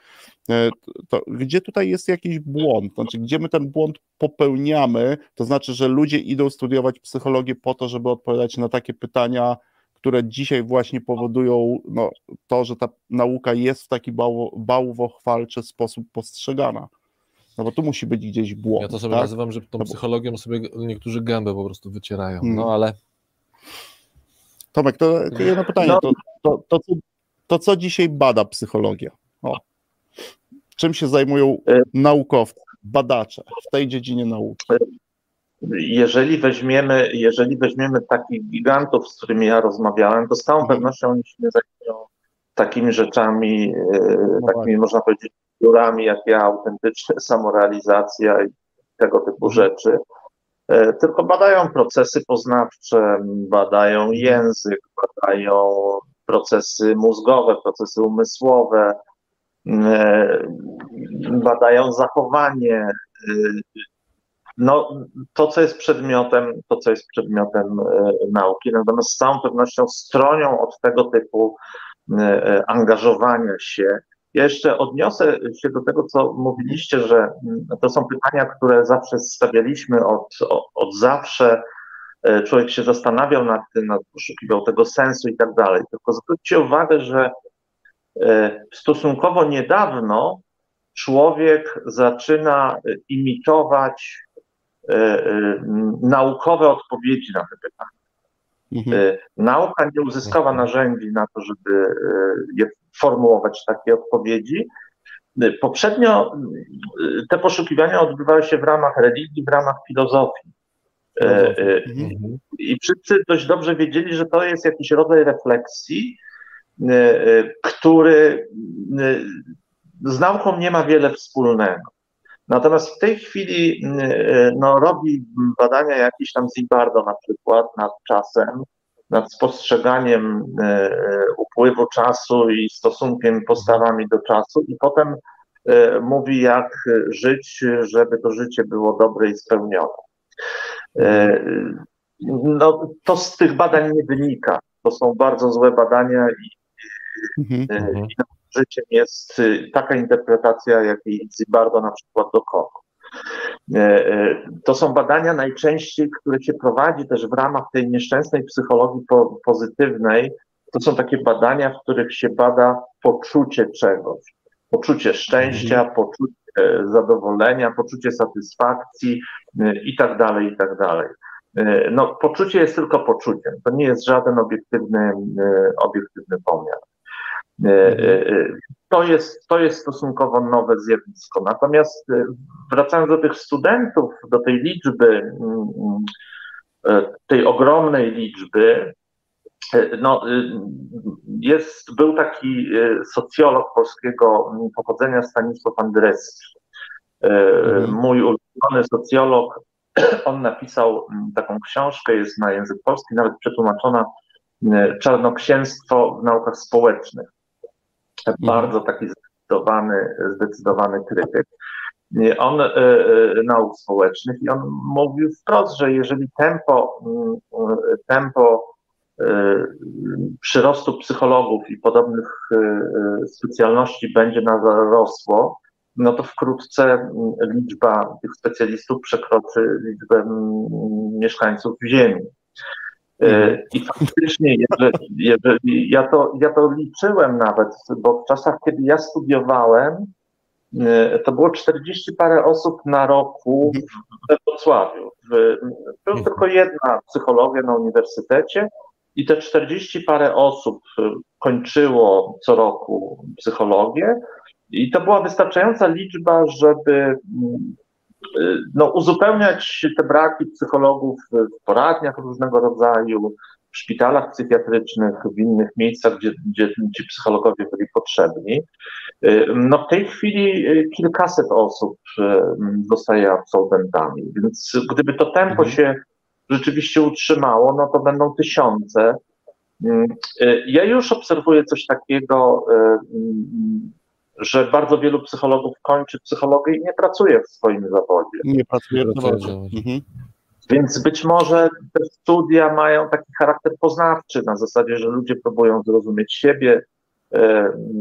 to gdzie tutaj jest jakiś błąd? Znaczy, gdzie my ten błąd popełniamy? To znaczy, że ludzie idą studiować psychologię po to, żeby odpowiadać na takie pytania, które dzisiaj właśnie powodują no, to, że ta nauka jest w taki bałwochwalczy sposób postrzegana. No bo tu musi być gdzieś błąd. Ja to sobie tak? nazywam, że tą no psychologią sobie niektórzy gębę po prostu wycierają. No hmm. ale Tomek, to jedno pytanie. No. To, to, to, to co dzisiaj bada psychologia? Czym się zajmują e, naukowcy, badacze w tej dziedzinie nauki? Jeżeli weźmiemy, jeżeli weźmiemy takich gigantów, z którymi ja rozmawiałem, to z całą mhm. pewnością oni się nie zajmują takimi rzeczami, e, no takimi można powiedzieć biurami, jak ja, autentyczna samorealizacja i tego typu mhm. rzeczy. E, tylko badają procesy poznawcze, badają język, badają procesy mózgowe, procesy umysłowe, e, badają zachowanie. E, no, to, co jest przedmiotem, to, co jest przedmiotem nauki, natomiast z całą pewnością stronią od tego typu angażowania się ja jeszcze odniosę się do tego, co mówiliście, że mm, to są pytania, które zawsze stawialiśmy od, od zawsze. E, człowiek się zastanawiał nad tym, nad, poszukiwał tego sensu i tak dalej. Tylko zwróćcie uwagę, że e, stosunkowo niedawno człowiek zaczyna imitować e, naukowe odpowiedzi na te pytania. Mhm. Nauka nie uzyskała narzędzi na to, żeby je formułować takie odpowiedzi. Poprzednio te poszukiwania odbywały się w ramach religii, w ramach filozofii. E, e, mhm. I wszyscy dość dobrze wiedzieli, że to jest jakiś rodzaj refleksji, e, który z nauką nie ma wiele wspólnego. Natomiast w tej chwili no, robi badania jakieś tam Zimbardo na przykład nad czasem, nad spostrzeganiem upływu czasu i stosunkiem, postawami do czasu, i potem mówi, jak żyć, żeby to życie było dobre i spełnione. No, to z tych badań nie wynika. To są bardzo złe badania i, mhm, mhm. i życiem jest taka interpretacja, jakiej Zibardo na przykład dokonał. E, e, to są badania najczęściej, które się prowadzi też w ramach tej nieszczęsnej psychologii po, pozytywnej. To są takie badania, w których się bada poczucie czegoś, poczucie szczęścia, mhm. poczucie zadowolenia, poczucie satysfakcji e, i tak dalej, i tak dalej. No, poczucie jest tylko poczuciem, to nie jest żaden obiektywny, obiektywny pomiar. To jest, to jest stosunkowo nowe zjawisko. Natomiast wracając do tych studentów, do tej liczby, mm, tej ogromnej liczby, no, jest, był taki socjolog polskiego pochodzenia Stanisław Andreski. Mhm. Mój ulubiony socjolog, on napisał taką książkę, jest na język polski, nawet przetłumaczona Czarnoksięstwo w naukach społecznych. Mhm. Bardzo taki zdecydowany, zdecydowany krytyk. On e, e, nauk społecznych i on mówił wprost, że jeżeli tempo, mm, tempo e, przyrostu psychologów i podobnych specjalności będzie narosło, no to wkrótce mm, liczba tych specjalistów przekroczy liczbę mm, mieszkańców Ziemi. E, I faktycznie, jeżeli, jeżeli ja, to, ja to liczyłem nawet, bo w czasach, kiedy ja studiowałem, e, to było 40 parę osób na roku we Wrocławiu. Była tylko jedna psychologia na uniwersytecie i te 40 parę osób e, kończyło co roku psychologię. I to była wystarczająca liczba, żeby no, uzupełniać te braki psychologów w poradniach różnego rodzaju, w szpitalach psychiatrycznych, w innych miejscach, gdzie, gdzie ci psychologowie byli potrzebni. No w tej chwili kilkaset osób zostaje absolwentami, więc gdyby to tempo mhm. się rzeczywiście utrzymało, no to będą tysiące. Ja już obserwuję coś takiego że bardzo wielu psychologów kończy psychologię i nie pracuje w swoim zawodzie. Nie pracuje w zawodzie. Mhm. Więc być może te studia mają taki charakter poznawczy, na zasadzie, że ludzie próbują zrozumieć siebie, e,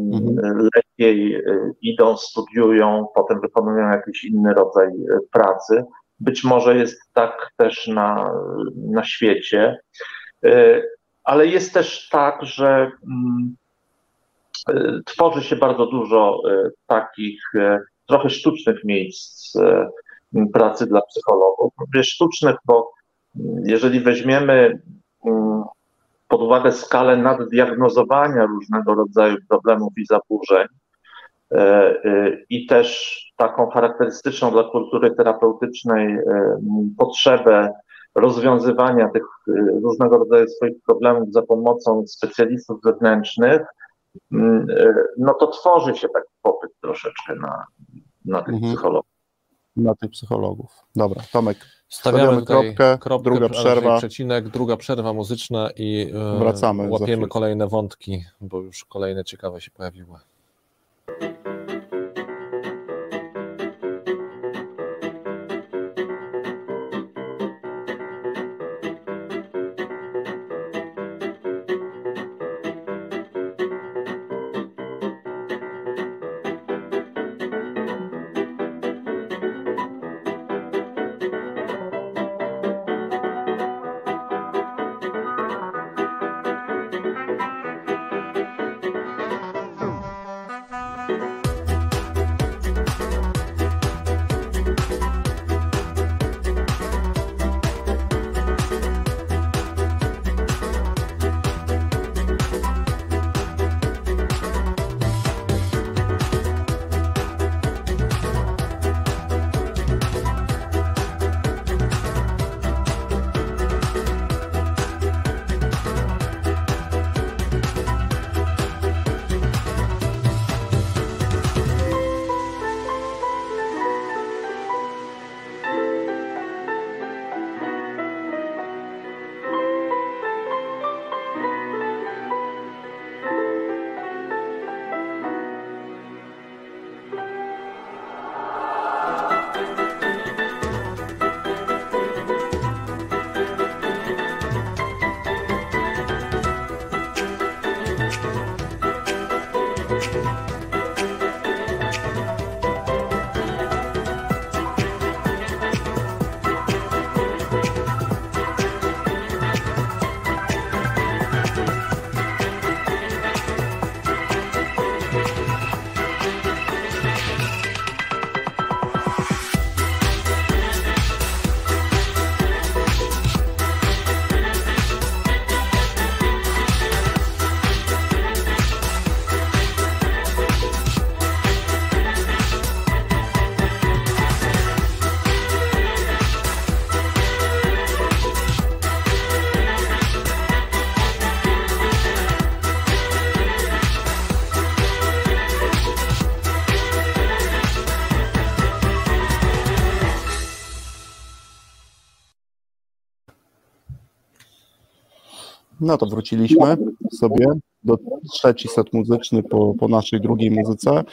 mhm. lepiej e, idą, studiują, potem wykonują jakiś inny rodzaj e, pracy. Być może jest tak też na, na świecie, ale jest też tak, że mm, E, tworzy się bardzo dużo e, takich e, trochę sztucznych miejsc pracy dla psychologów. Mówię sztucznych, bo jeżeli weźmiemy pod uwagę skalę naddiagnozowania różnego rodzaju problemów i zaburzeń i też taką charakterystyczną dla kultury terapeutycznej potrzebę rozwiązywania tych różnego rodzaju swoich problemów za pomocą specjalistów zewnętrznych, Mm, no to tworzy się taki popyt troszeczkę na, na tych mhm. psychologów. Na tych psychologów. Dobra, Tomek. Stawiamy, kropkę, kropkę, druga przerwa. Przecinek, druga przerwa muzyczna i e, wracamy. Łapiemy kolejne wątki, bo już kolejne ciekawe się pojawiły. No to wróciliśmy sobie do trzeci set muzyczny po, po naszej drugiej muzyce.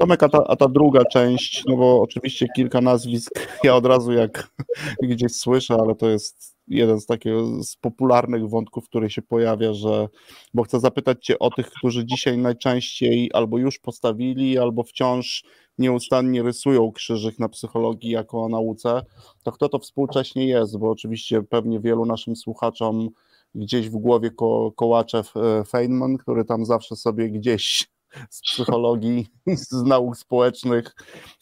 Tomek, a ta, a ta druga część, no bo oczywiście kilka nazwisk ja od razu jak gdzieś słyszę, ale to jest jeden z takich z popularnych wątków, który się pojawia, że bo chcę zapytać Cię o tych, którzy dzisiaj najczęściej albo już postawili, albo wciąż nieustannie rysują krzyżyk na psychologii jako o nauce, to kto to współcześnie jest, bo oczywiście pewnie wielu naszym słuchaczom gdzieś w głowie ko Kołaczew e, Feynman, który tam zawsze sobie gdzieś z psychologii, z nauk społecznych,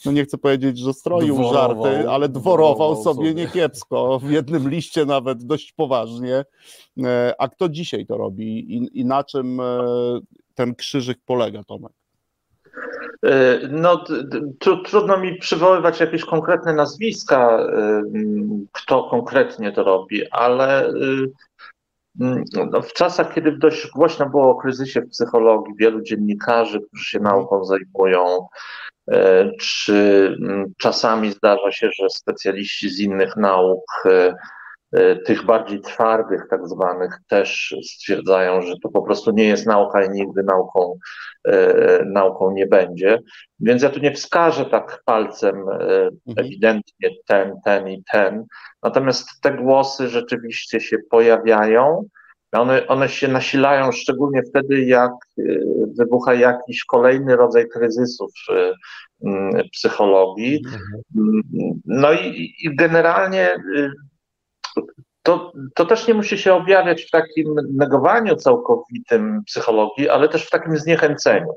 no nie chcę powiedzieć, że stroił dworował, żarty, ale dworował, dworował sobie, sobie niekiepsko, w jednym liście nawet dość poważnie. E, a kto dzisiaj to robi i, i na czym e, ten krzyżyk polega, Tomek? No, trudno mi przywoływać jakieś konkretne nazwiska, kto konkretnie to robi, ale no, w czasach, kiedy dość głośno było o kryzysie w psychologii, wielu dziennikarzy, którzy się nauką zajmują, e, czy mm, czasami zdarza się, że specjaliści z innych nauk, e, tych bardziej twardych, tak zwanych, też stwierdzają, że to po prostu nie jest nauka i nigdy nauką, nauką nie będzie. Więc ja tu nie wskażę tak palcem mhm. ewidentnie ten, ten i ten, Natomiast te głosy rzeczywiście się pojawiają. One, one się nasilają szczególnie wtedy, jak wybucha jakiś kolejny rodzaj kryzysów psychologii. No i, i generalnie y, to, to też nie musi się objawiać w takim negowaniu całkowitym psychologii, ale też w takim zniechęceniu,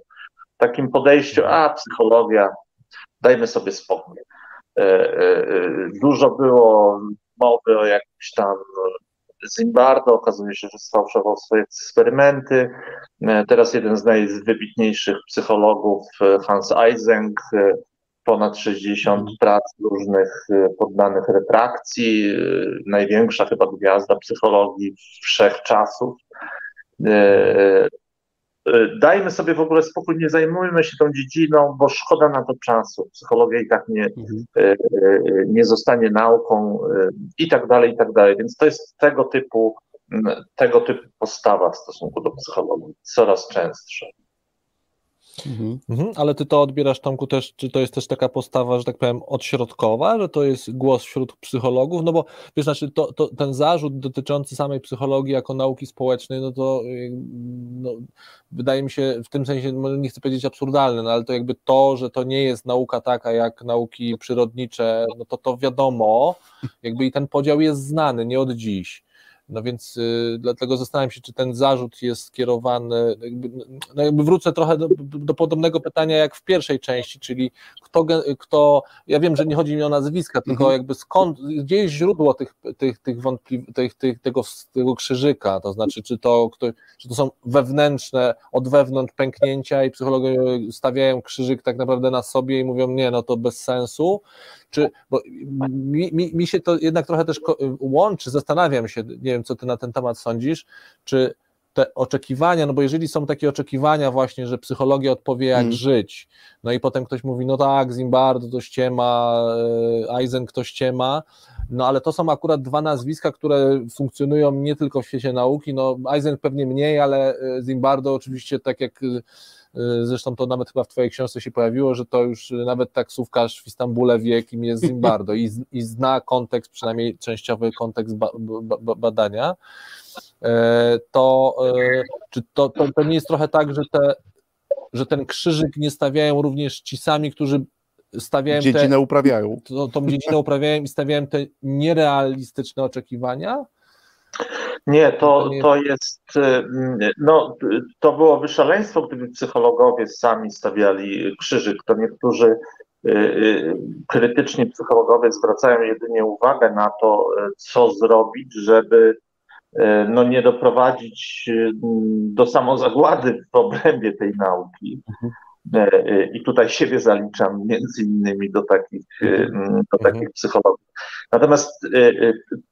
takim podejściu, a psychologia, dajmy sobie spokój. E, e, e, dużo było mowy o jakimś tam Zimbardo, okazuje się, że sfałszował swoje eksperymenty. Teraz jeden z najwybitniejszych psychologów, Hans Eysenck, ponad 60 mhm. prac różnych poddanych retrakcji, największa chyba gwiazda psychologii wszechczasów. Y, dajmy sobie w ogóle spokój, nie zajmujmy się tą dziedziną, bo szkoda na to czasu. Psychologia i tak nie, mhm. Y, y, nie zostanie nauką i tak dalej, i tak dalej. Więc to jest tego typu, tego typu postawa w stosunku do psychologii, coraz częstsza. Mhm. Mhm, ale ty to odbierasz, Tomku, też, czy to jest też taka postawa, że tak powiem, odśrodkowa, że to jest głos wśród psychologów, no bo wiesz, znaczy to, to, ten zarzut dotyczący samej psychologii jako nauki społecznej, no to no, wydaje mi się w tym sensie, nie chcę powiedzieć absurdalne, no, ale to jakby to, że to nie jest nauka taka jak nauki przyrodnicze, no to to wiadomo, jakby i ten podział jest znany, nie od dziś. No więc y, dlatego zastanawiam się, czy ten zarzut jest skierowany. Jakby, no jakby wrócę trochę do, do, podobnego pytania jak w pierwszej części, czyli kto, kto. Ja wiem, że nie chodzi mi o nazwiska, tylko mhm. jakby skąd, gdzie jest źródło tych, tych, tych wątpli, tych, tych, tego, tego krzyżyka, to znaczy, czy to, kto, czy to są wewnętrzne, od wewnątrz pęknięcia i psychologowie stawiają krzyżyk tak naprawdę na sobie i mówią, nie, no to bez sensu czy, bo mi, mi, mi się to jednak trochę też łączy, zastanawiam się, nie wiem, co ty na ten temat sądzisz, czy te oczekiwania, no bo jeżeli są takie oczekiwania właśnie, że psychologia odpowie jak mm. żyć, no i potem ktoś mówi, no tak, Zimbardo to ściema, Eisen to ściema, no ale to są akurat dwa nazwiska, które funkcjonują nie tylko w świecie nauki, no Eisen pewnie mniej, ale e, Zimbardo oczywiście tak jak zresztą to nawet chyba w Twojej książce się pojawiło, że to już nawet taksówkarz w Istambule wie, kim jest Zimbardo i, i zna kontekst, przynajmniej częściowy kontekst ba, ba, badania. E, to e, czy to, to, to nie jest trochę tak, że, te, że ten krzyżyk nie stawiają również ci sami, którzy stawiają dziedzinę te, uprawiają. To, tą dziedzinę uprawiają i stawiają te nierealistyczne oczekiwania? Nie, to, to jest, y, no, to byłoby szaleństwo, gdyby psychologowie sami stawiali krzyżyk. To niektórzy y, y, krytyczni psychologowie zwracają jedynie uwagę na to, co zrobić, żeby no, nie doprowadzić do samozagłady w obrębie tej nauki. E, e, I tutaj siebie zaliczam między innymi do takich, e, mhm. do takich mhm. psychologów. Natomiast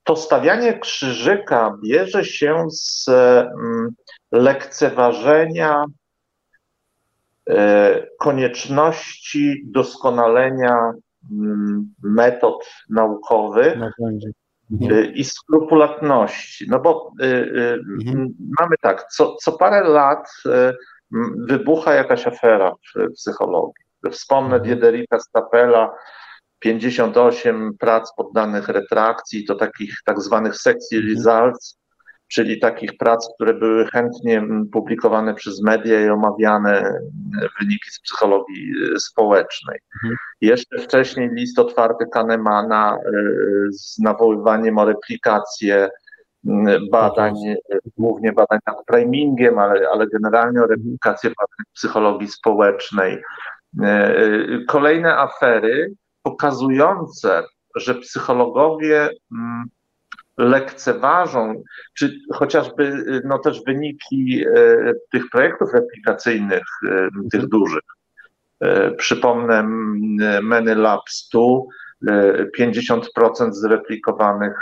to stawianie krzyżyka bierze się z lekceważenia konieczności doskonalenia metod naukowych mhm. i skrupulatności. No bo mamy tak, co, co parę lat wybucha jakaś afera w psychologii. Wspomnę mhm. Diederika Stapela, 58 prac poddanych retrakcji, to takich tak zwanych sexy mhm. results, czyli takich prac, które były chętnie publikowane przez media i omawiane wyniki z psychologii e, społecznej. Mhm. Jeszcze wcześniej list otwarty Kahnemana e, z nawoływaniem o replikację badań, głównie badań nad primingiem, ale, ale generalnie o replikację badań psychologii społecznej. E, kolejne afery pokazujące, że psychologowie mm, lekceważą, czy chociażby no też wyniki e, tych projektów replikacyjnych, e, tych dużych. Przypomnę Many Lab 100, 50% zreplikowanych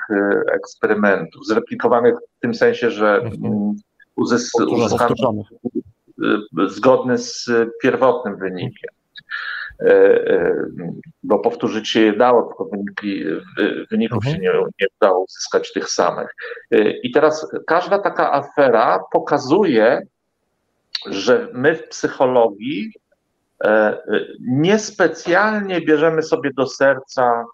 eksperymentów. Zreplikowanych w tym sensie, że mhm. uzyskano zgodny z pierwotnym wynikiem. E, e, bo powtórzyć się je dało, tylko wyniki, wyników mhm. się nie, nie udało uzyskać tych samych. E, I teraz każda taka afera pokazuje, że my w psychologii niespecjalnie bierzemy sobie do serca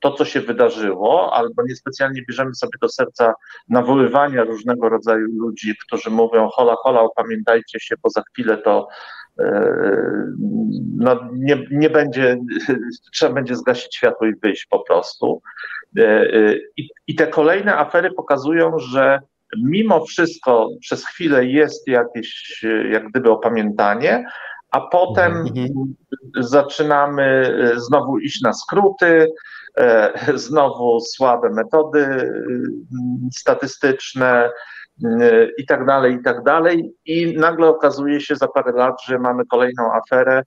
to, co się wydarzyło, albo niespecjalnie bierzemy sobie do serca nawoływania różnego rodzaju ludzi, którzy mówią: hola, hola, opamiętajcie się, bo za chwilę to no, nie, nie będzie, trzeba będzie zgasić światło i wyjść po prostu. I, I te kolejne afery pokazują, że mimo wszystko przez chwilę jest jakieś jak gdyby opamiętanie, a potem mhm. zaczynamy znowu iść na skróty, znowu słabe metody statystyczne, i tak dalej, i tak dalej. I nagle okazuje się za parę lat, że mamy kolejną aferę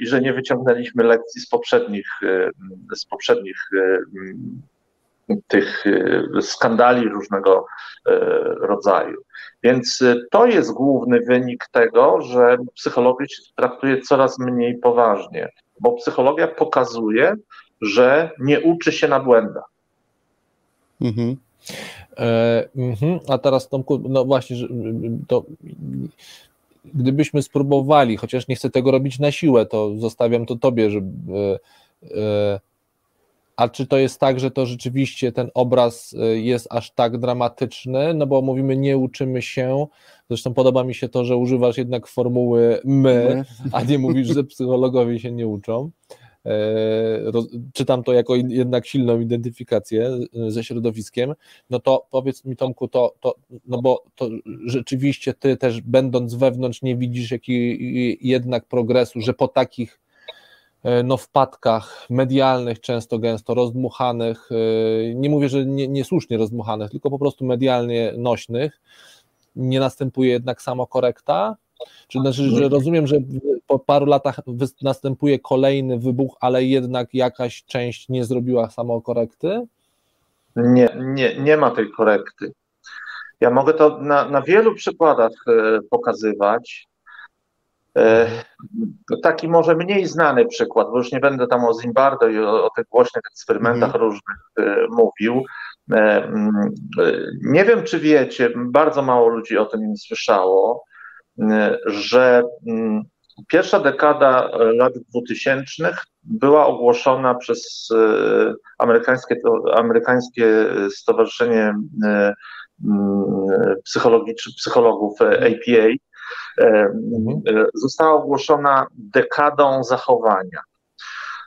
i że nie wyciągnęliśmy lekcji z poprzednich, z poprzednich tych skandali różnego rodzaju. Więc to jest główny wynik tego, że psychologię się traktuje coraz mniej poważnie, bo psychologia pokazuje, że nie uczy się na błędach. Mhm. E, mhm. A teraz Tomku, no właśnie, to gdybyśmy spróbowali, chociaż nie chcę tego robić na siłę, to zostawiam to tobie, żeby e, a czy to jest tak, że to rzeczywiście ten obraz e, jest aż tak dramatyczny? No bo mówimy, nie uczymy się. Zresztą podoba mi się to, że używasz jednak formuły my, a nie mówisz, że psychologowie się nie uczą. E, czytam to jako jednak silną identyfikację ze środowiskiem, no to powiedz mi Tomku, to, to no bo to rzeczywiście ty też będąc wewnątrz nie widzisz jaki jednak progresu, że po takich no, wpadkach medialnych, często gęsto rozdmuchanych, e, nie mówię, że nie, niesłusznie rozdmuchanych, tylko po prostu medialnie nośnych, nie następuje jednak samokorekta, czy znaczy, że rozumiem, że po paru latach następuje kolejny wybuch, ale jednak jakaś część nie zrobiła samokorekty? Nie, nie, nie ma tej korekty. Ja mogę to na, na wielu przykładach e, pokazywać. E, taki może mniej znany przykład, bo już nie będę tam o Zimbardo i o, o tych głośnych eksperymentach mm. różnych e, mówił. Mm, nie wiem, czy wiecie, bardzo mało ludzi o tym nie słyszało, że mm, pierwsza dekada lat 2000 była ogłoszona przez e, amerykańskie, amerykańskie Stowarzyszenie e, mm, Psychologów APA. E, mhm. Została ogłoszona dekadą zachowania.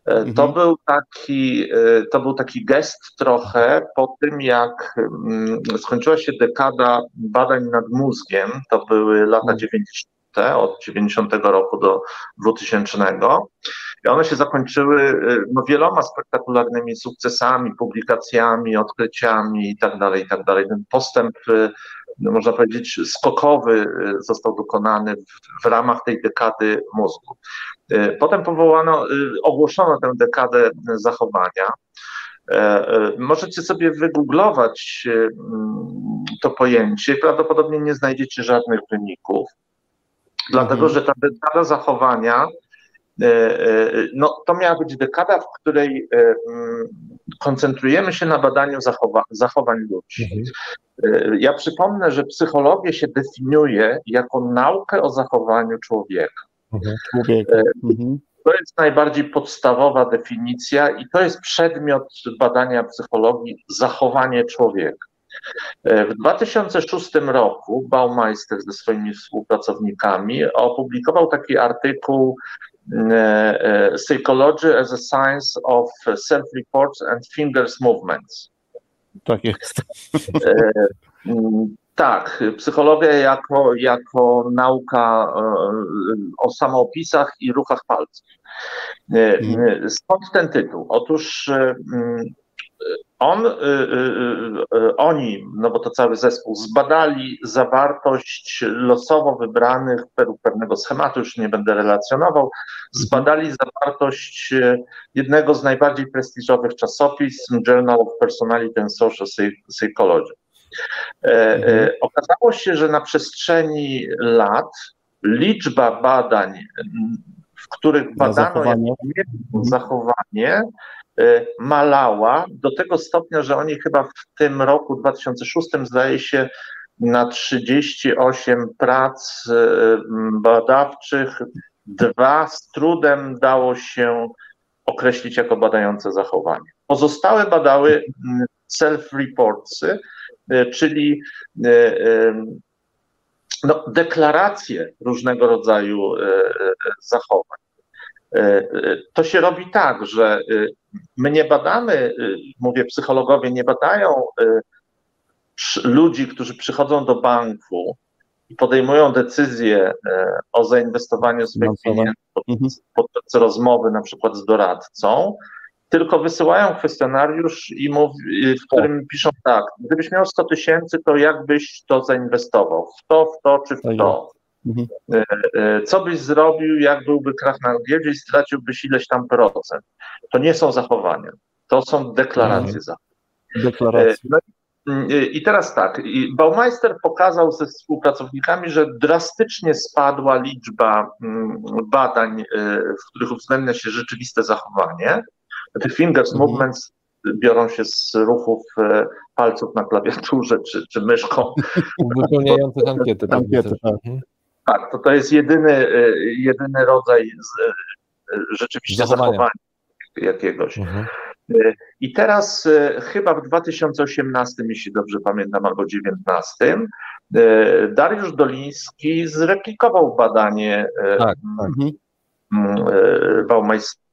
Mhm. To, był taki, to był taki gest trochę po tym, jak mm, skończyła się dekada badań nad mózgiem, to były lata 90 od 90 roku do 2000. I one się zakończyły no, wieloma spektakularnymi sukcesami, publikacjami, odkryciami itd. Tak itd. Tak Ten postęp, można powiedzieć, skokowy y, został dokonany w, w ramach tej dekady mózgu. Potem powołano, ogłoszono tę dekadę zachowania. Możecie sobie wygooglować to pojęcie, prawdopodobnie nie znajdziecie żadnych wyników dlatego mhm. że ta dekada zachowania no, to miała być dekada, w której mm, koncentrujemy się na badaniu zachowa zachowań ludzi. Mhm. Ja przypomnę, że psychologię się definiuje jako naukę o zachowaniu człowieka. Mhm. Człowieka. Mhm. To jest najbardziej podstawowa definicja i to jest przedmiot badania psychologii zachowanie człowieka. W 2006 roku Baumeister ze swoimi współpracownikami opublikował taki artykuł e, e, Psychology as a Science of Self-Reports and Fingers Movements. Tak jest. E, tak, psychologia jako, jako nauka o samoopisach i ruchach palców. Mhm. Skąd ten tytuł? Otóż on, y, y, y, oni, no bo to cały zespół, zbadali zawartość losowo wybranych według pewnego schematu, już nie będę relacjonował, zbadali zawartość jednego z najbardziej prestiżowych czasopism Journal of Personality and Social Psychology. E, e, mhm. Okazało się, że na przestrzeni lat liczba badań, w których badano zachowanie. zachowanie Y, malała do tego stopnia, że oni chyba w tym roku 2006 zdaje się na 38 prac y, badawczych dwa z trudem dało się określić jako badające zachowanie. Pozostałe badały self-reportsy, y, czyli no, deklaracje różnego rodzaju zachowań. To się robi tak, że My nie badamy, y, mówię, psychologowie nie badają y, ludzi, którzy przychodzą do banku i podejmują decyzję y, o zainwestowaniu swoich pieniędzy mhm. podczas rozmowy na przykład z doradcą, tylko wysyłają kwestionariusz, i mów, w którym tak. piszą tak, gdybyś miał 100 tysięcy, to jak byś to zainwestował? W to, w to czy w tak to? Mhm. E, e, co byś zrobił, jak byłby krach na giełdzie i straciłbyś ileś tam procent? To nie są zachowania, to są deklaracje mhm. zachowań. Deklaracje. E, no I teraz tak, Baumeister pokazał ze współpracownikami, że drastycznie spadła liczba mm, badań, w których uwzględnia się rzeczywiste zachowanie. Tych fingers mhm. movements biorą się z ruchów palców na klawiaturze czy, czy myszką. Wypełniających ankiety. ankiety tak. Tak, to, to jest jedyny, e, jedyny rodzaj z, e, rzeczywiście zachowania, zachowania jakiegoś. Mhm. E, I teraz chyba w 2018, jeśli dobrze pamiętam, albo 2019, Dariusz Doliński zreplikował badanie tak, tak. Baumeister.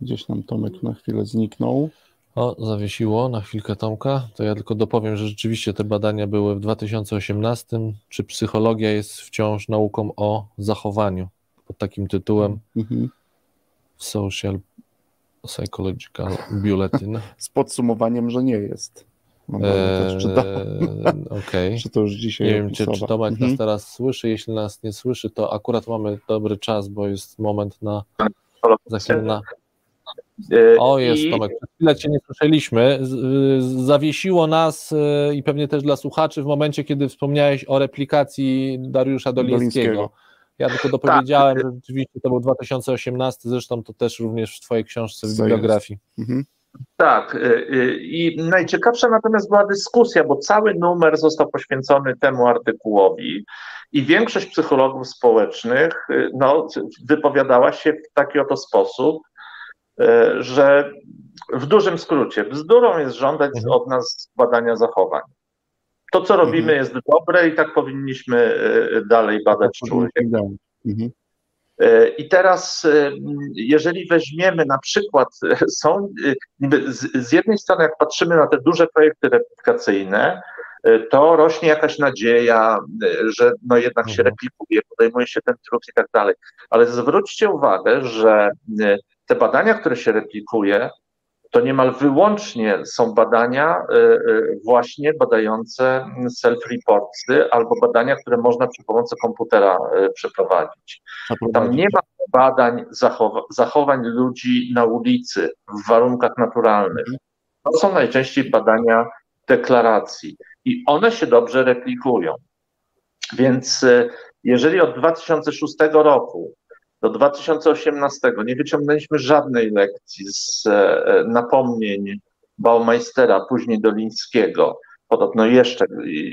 Gdzieś nam Tomek na chwilę zniknął. O, zawiesiło na chwilkę Tomka. To ja tylko dopowiem, że rzeczywiście te badania były w 2018. Czy psychologia jest wciąż nauką o zachowaniu? Pod takim tytułem mhm. Social Psychological Bulletin. Z podsumowaniem, że nie jest. Eee, okay. Czy to już dzisiaj Nie wiem, czy, czy Tomek mhm. nas teraz słyszy. Jeśli nas nie słyszy, to akurat mamy dobry czas, bo jest moment na za chwilę na o, jest I... Tomek, przed chwilę Cię nie słyszeliśmy. Zawiesiło nas e, i pewnie też dla słuchaczy w momencie, kiedy wspomniałeś o replikacji Dariusza Dolińskiego. Dolińskiego. Ja tylko dopowiedziałem, tak. że rzeczywiście to był 2018, zresztą to też również w Twojej książce w bibliografii. Mhm. Tak, e, i najciekawsza natomiast była dyskusja, bo cały numer został poświęcony temu artykułowi i większość psychologów społecznych no, wypowiadała się w taki oto sposób, E, że w dużym skrócie, bzdurą jest żądać mhm. od nas badania zachowań. To, co robimy, mhm. jest dobre i tak powinniśmy e, dalej badać tak człowieka. Mhm. E, I teraz, jeżeli weźmiemy na przykład, są z jednej strony, jak patrzymy na te duże projekty replikacyjne, to rośnie jakaś nadzieja, że no jednak się replikuje, podejmuje się ten trud i tak dalej. Ale zwróćcie uwagę, że te badania, które się replikuje, to niemal wyłącznie są badania y, y, właśnie badające self-reportsy albo badania, które można przy pomocy komputera y, przeprowadzić. Tam nie ma badań zachowa zachowań ludzi na ulicy w warunkach naturalnych. To są najczęściej badania deklaracji i one się dobrze replikują. Więc jeżeli od 2006 roku do 2018 nie wyciągnęliśmy żadnej lekcji z napomnień Baumeistera, później Dolińskiego, podobno jeszcze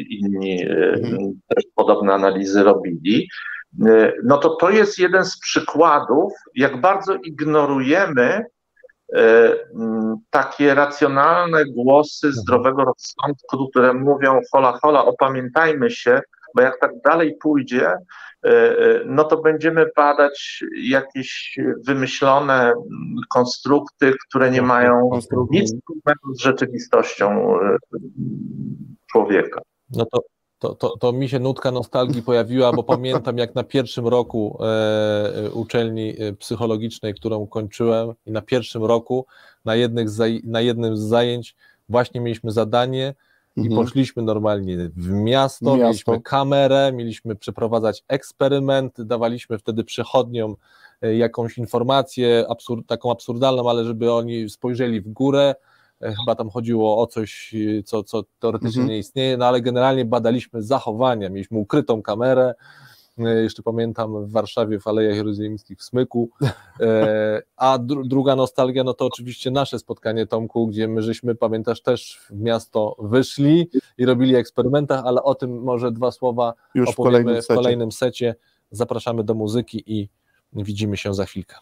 inni mhm. też podobne analizy robili, no to to jest jeden z przykładów, jak bardzo ignorujemy e, takie racjonalne głosy mhm. zdrowego rozsądku, które mówią hola hola, opamiętajmy się, bo jak tak dalej pójdzie, e, e, no to będziemy badać jakieś wymyślone konstrukty, które nie mają nic wspólnego z rzeczywistością człowieka. No to to, to, to mi się nutka nostalgii pojawiła, bo pamiętam jak na pierwszym roku e, e uczelni e, psychologicznej, którą kończyłem i na pierwszym roku na, jednych na jednym z zajęć właśnie mieliśmy zadanie i mhm. poszliśmy normalnie w miasto, miasto, mieliśmy kamerę, mieliśmy przeprowadzać eksperyment, dawaliśmy wtedy przechodniom e, jakąś informację taką absurdalną, ale żeby oni spojrzeli w górę, chyba tam chodziło o coś, co, co teoretycznie mhm. nie istnieje, no ale generalnie badaliśmy zachowania, mieliśmy ukrytą kamerę, e, jeszcze pamiętam w Warszawie w Alejach Jerozolimskich w Smyku, e, a dru druga nostalgia, no to oczywiście nasze spotkanie Tomku, gdzie my żeśmy, pamiętasz, też w miasto wyszli i robili eksperymentach, ale o tym może dwa słowa Już opowiemy w kolejnym, w kolejnym secie. Zapraszamy do muzyki i widzimy się za chwilkę.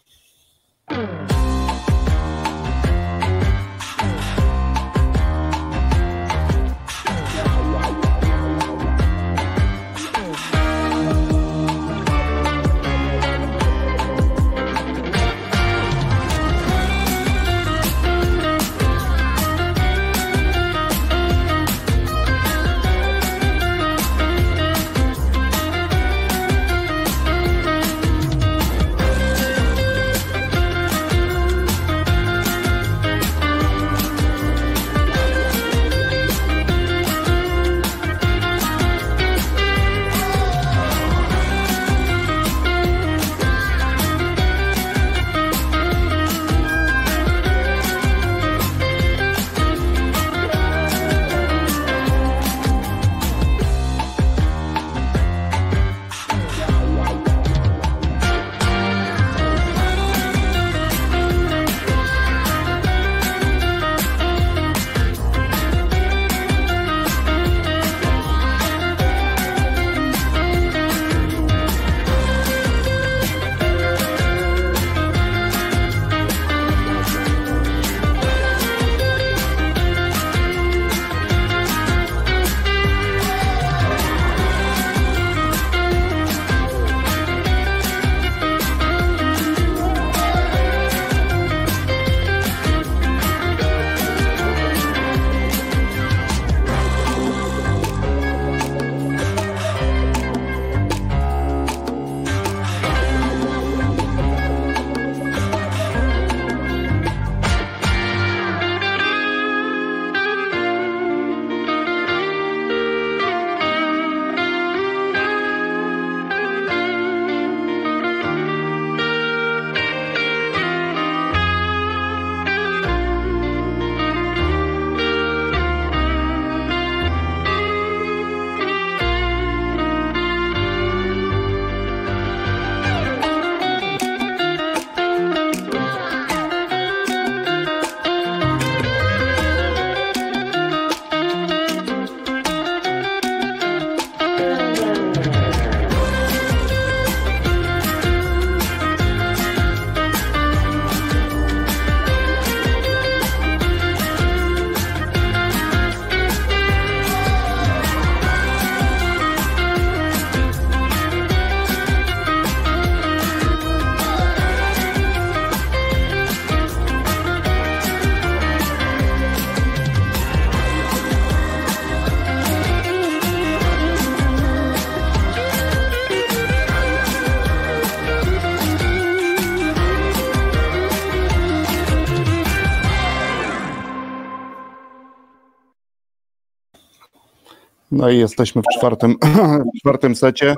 No i jesteśmy w czwartym, w czwartym secie,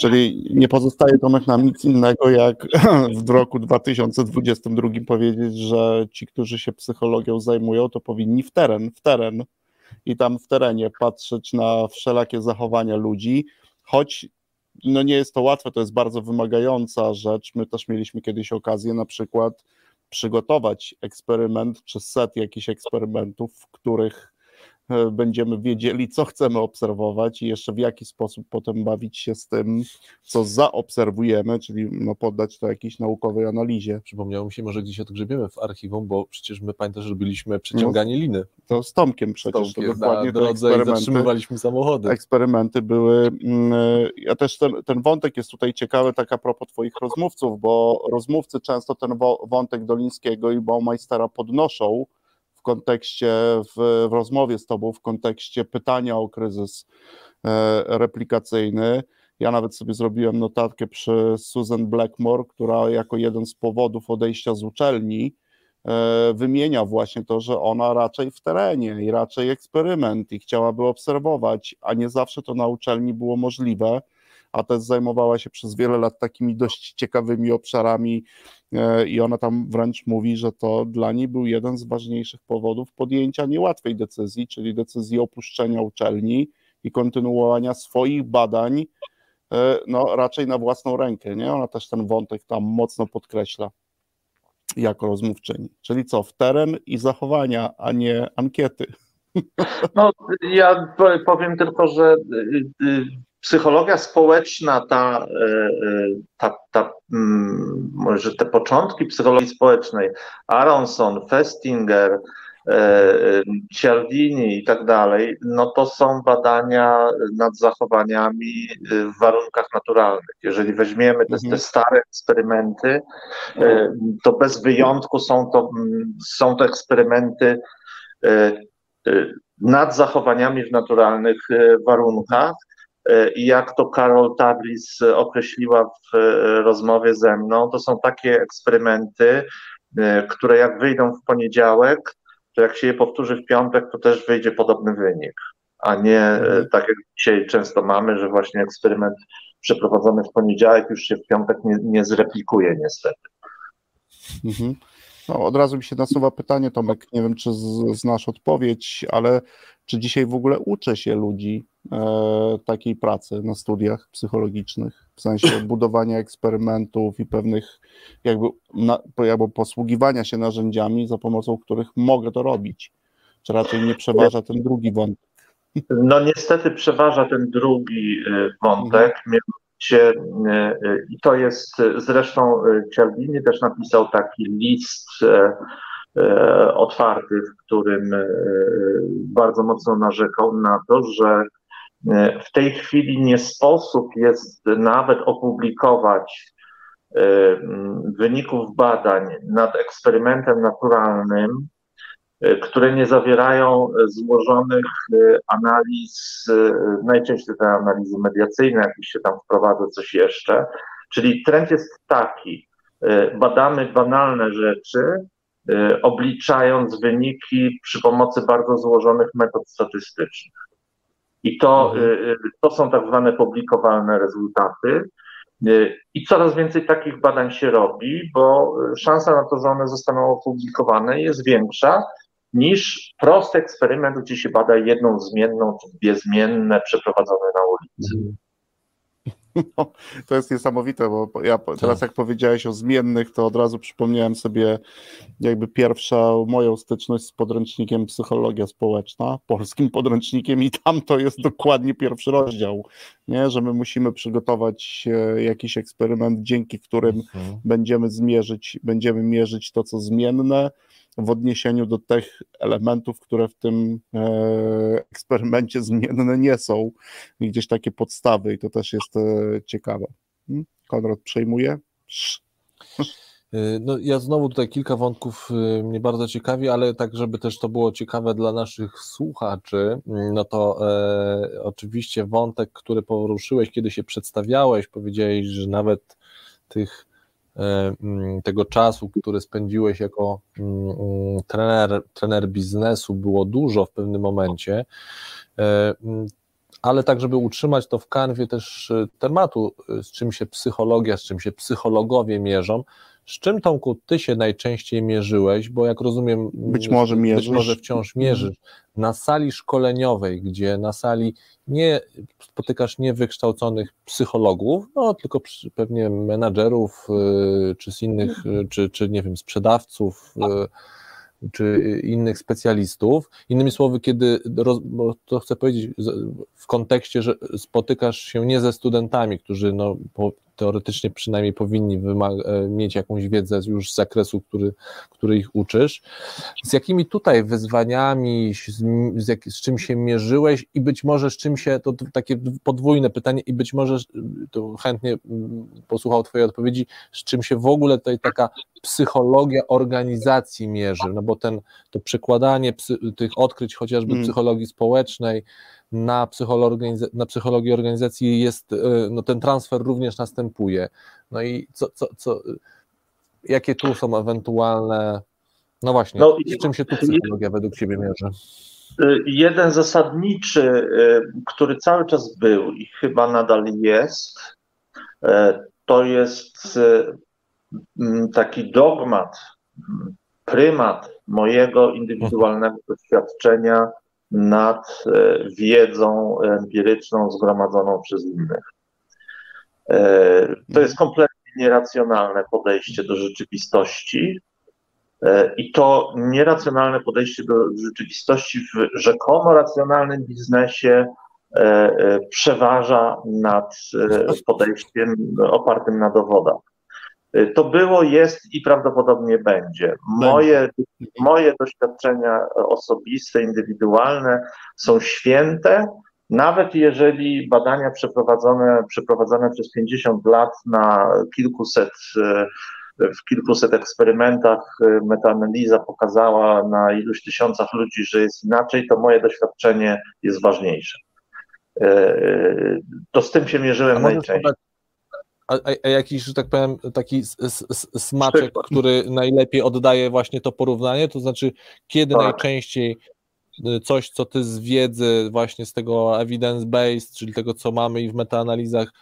czyli nie pozostaje Tomek nam nic innego, jak w roku 2022 powiedzieć, że ci, którzy się psychologią zajmują, to powinni w teren, w teren i tam w terenie patrzeć na wszelakie zachowania ludzi, choć no nie jest to łatwe, to jest bardzo wymagająca rzecz. My też mieliśmy kiedyś okazję na przykład przygotować eksperyment czy set jakichś eksperymentów, w których będziemy wiedzieli, co chcemy obserwować i jeszcze w jaki sposób potem bawić się z tym, co zaobserwujemy, czyli no, poddać to jakiejś naukowej analizie. Przypomniało mi się, może gdzieś odgrzebiemy w archiwum, bo przecież my pamiętasz, że robiliśmy przeciąganie no, liny. To z Tomkiem przecież, Tomkiem, to dokładnie na drodze te zatrzymywaliśmy samochody. Eksperymenty były, mm, e, ja też ten, ten wątek jest tutaj ciekawy, tak a propos twoich rozmówców, bo rozmówcy często ten wątek Dolińskiego i Baumeistera podnoszą, w kontekście, w, w rozmowie z Tobą, w kontekście pytania o kryzys e, replikacyjny. Ja nawet sobie zrobiłem notatkę przy Susan Blackmore, która jako jeden z powodów odejścia z uczelni e, wymienia właśnie to, że ona raczej w terenie i raczej eksperyment i chciałaby obserwować, a nie zawsze to na uczelni było możliwe a też zajmowała się przez wiele lat takimi dość ciekawymi obszarami e, i ona tam wręcz mówi, że to dla niej był jeden z ważniejszych powodów podjęcia niełatwej decyzji, czyli decyzji opuszczenia uczelni i kontynuowania swoich badań e, no, raczej na własną rękę. Nie? Ona też ten wątek tam mocno podkreśla jako rozmówczyni. Czyli co, w teren i zachowania, a nie ankiety. No, ja powiem tylko, że y, y, psychologia społeczna, ta, e, e, ta, ta, mm, może te początki psychologii społecznej, Aronson, Festinger, e, Cialdini i tak dalej, no to są badania nad zachowaniami w warunkach naturalnych. Jeżeli weźmiemy te, te mhm. stare eksperymenty, to bez wyjątku są to, mm, są to eksperymenty nad zachowaniami w naturalnych warunkach. E, i jak to Carol Tablis określiła w e, rozmowie ze mną, to są takie eksperymenty, e, które jak wyjdą w poniedziałek, to jak się je powtórzy w piątek, to też wyjdzie podobny wynik, a nie mhm. tak jak dzisiaj często mamy, że właśnie eksperyment przeprowadzony w poniedziałek już się w piątek nie, nie zreplikuje niestety. Mhm. No, od razu mi się nasuwa pytanie, Tomek, nie wiem, czy znasz odpowiedź, ale czy dzisiaj w ogóle uczy się ludzi e, takiej pracy na studiach psychologicznych, w sensie budowania eksperymentów i pewnych jakby, na, jakby posługiwania się narzędziami, za pomocą których mogę to robić? Czy raczej nie przeważa ten drugi wątek? No niestety przeważa ten drugi e, wątek, mhm. E, e, i to jest zresztą Cialdini też napisał taki list otwarty, w którym bardzo mocno narzekał na to, że w tej chwili nie sposób jest nawet opublikować wyników badań nad eksperymentem naturalnym, E, które nie zawierają e, złożonych e, analiz, najczęściej te analizy mediacyjne, jakieś się tam wprowadza coś jeszcze. Czyli trend jest taki, badamy banalne rzeczy, obliczając wyniki przy pomocy bardzo złożonych metod statystycznych. I to, mhm. to są tak zwane publikowalne rezultaty. I coraz więcej takich badań się robi, bo szansa na to, że one zostaną opublikowane jest większa, niż prosty eksperyment, gdzie się bada jedną zmienną czy dwie zmienne przeprowadzone na ulicy. Mhm. No, to jest niesamowite, bo ja teraz tak. jak powiedziałeś o zmiennych, to od razu przypomniałem sobie jakby pierwszą moją styczność z podręcznikiem Psychologia Społeczna, polskim podręcznikiem i tam to jest dokładnie pierwszy rozdział, nie? że my musimy przygotować e, jakiś eksperyment, dzięki którym mhm. będziemy zmierzyć, będziemy mierzyć to, co zmienne, w odniesieniu do tych elementów, które w tym e, eksperymencie zmienne nie są. Gdzieś takie podstawy i to też jest e, ciekawe. Hmm? Konrad przejmuje? E, no, ja znowu tutaj kilka wątków mnie bardzo ciekawi, ale tak, żeby też to było ciekawe dla naszych słuchaczy, no to e, oczywiście wątek, który poruszyłeś, kiedy się przedstawiałeś, powiedziałeś, że nawet tych E, mm, tego czasu, który spędziłeś jako mm, mm, trener, trener biznesu, było dużo w pewnym momencie, e, ale tak, żeby utrzymać to w kanwie też e, tematu, z czym się psychologia, z czym się psychologowie mierzą, z czym Tomku ty się najczęściej mierzyłeś, bo jak rozumiem, być może mierzysz. Być może wciąż mierzysz na sali szkoleniowej, gdzie na sali nie spotykasz niewykształconych psychologów, no tylko pewnie menadżerów, y, czy z innych, y, czy, czy nie wiem, sprzedawców, y, czy innych specjalistów. Innymi słowy, kiedy, bo to chcę powiedzieć w kontekście, że spotykasz się nie ze studentami, którzy no, teoretycznie przynajmniej powinni e, mieć jakąś wiedzę już z zakresu, który, który ich uczysz. Z jakimi tutaj wyzwaniami, z, z, jak, z czym się mierzyłeś i być może z czym się, to takie podwójne pytanie i być może, to chętnie mm, posłuchał Twojej odpowiedzi, z czym się w ogóle tutaj taka psychologia organizacji mierzy, no bo ten, to przekładanie psy, tych odkryć chociażby hmm. psychologii społecznej, na, na psychologię organizacji jest, e, no ten transfer również następuje. No i co, co, co, jakie tu są ewentualne, no właśnie, no, z czym się tu psychologia według Ciebie mierzy? E, jeden zasadniczy, e, który cały czas był i chyba nadal jest, to jest taki dogmat, prymat mojego indywidualnego doświadczenia nad e, wiedzą empiryczną zgromadzoną przez innych. E, to jest kompletnie nieracjonalne podejście do rzeczywistości. E, I to nieracjonalne podejście do rzeczywistości w rzekomo racjonalnym biznesie przeważa nad podejściem opartym na dowodach. Y, to było, jest i prawdopodobnie będzie. Moje, moje doświadczenia osobiste, indywidualne są święte, nawet jeżeli badania przeprowadzone, przez 50 lat na kilkuset, y, w kilkuset eksperymentach y, metaanaliza pokazała na iluś tysiącach ludzi, że jest inaczej, to moje doświadczenie jest ważniejsze. To z tym się mierzyłem najczęściej a, a, jakiś, że tak powiem, taki smaczek, który najlepiej oddaje właśnie to porównanie, to znaczy kiedy tak. najczęściej y, coś, co ty z wiedzy właśnie z tego evidence-based, czyli tego, co mamy i w metaanalizach,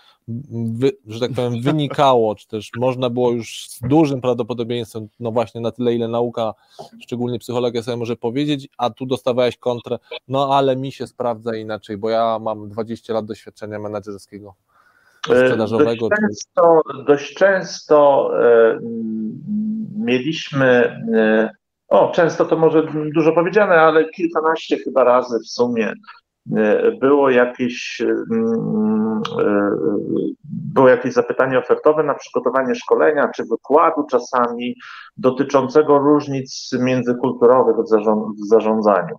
wy, że tak powiem, wynikało, czy też można było już z dużym prawdopodobieństwem, no właśnie na tyle, ile nauka, szczególnie psychologia sobie może powiedzieć, a tu dostawałeś kontrę, no ale mi się sprawdza inaczej, bo ja mam 20 lat doświadczenia menedżerskiego. E, sprzedażowego? Dość często, dość często e, mieliśmy, e, o często to może dużo powiedziane, ale kilkanaście chyba razy w sumie było jakieś, było jakieś zapytanie ofertowe na przygotowanie szkolenia czy wykładu czasami dotyczącego różnic międzykulturowych w zarządzaniu.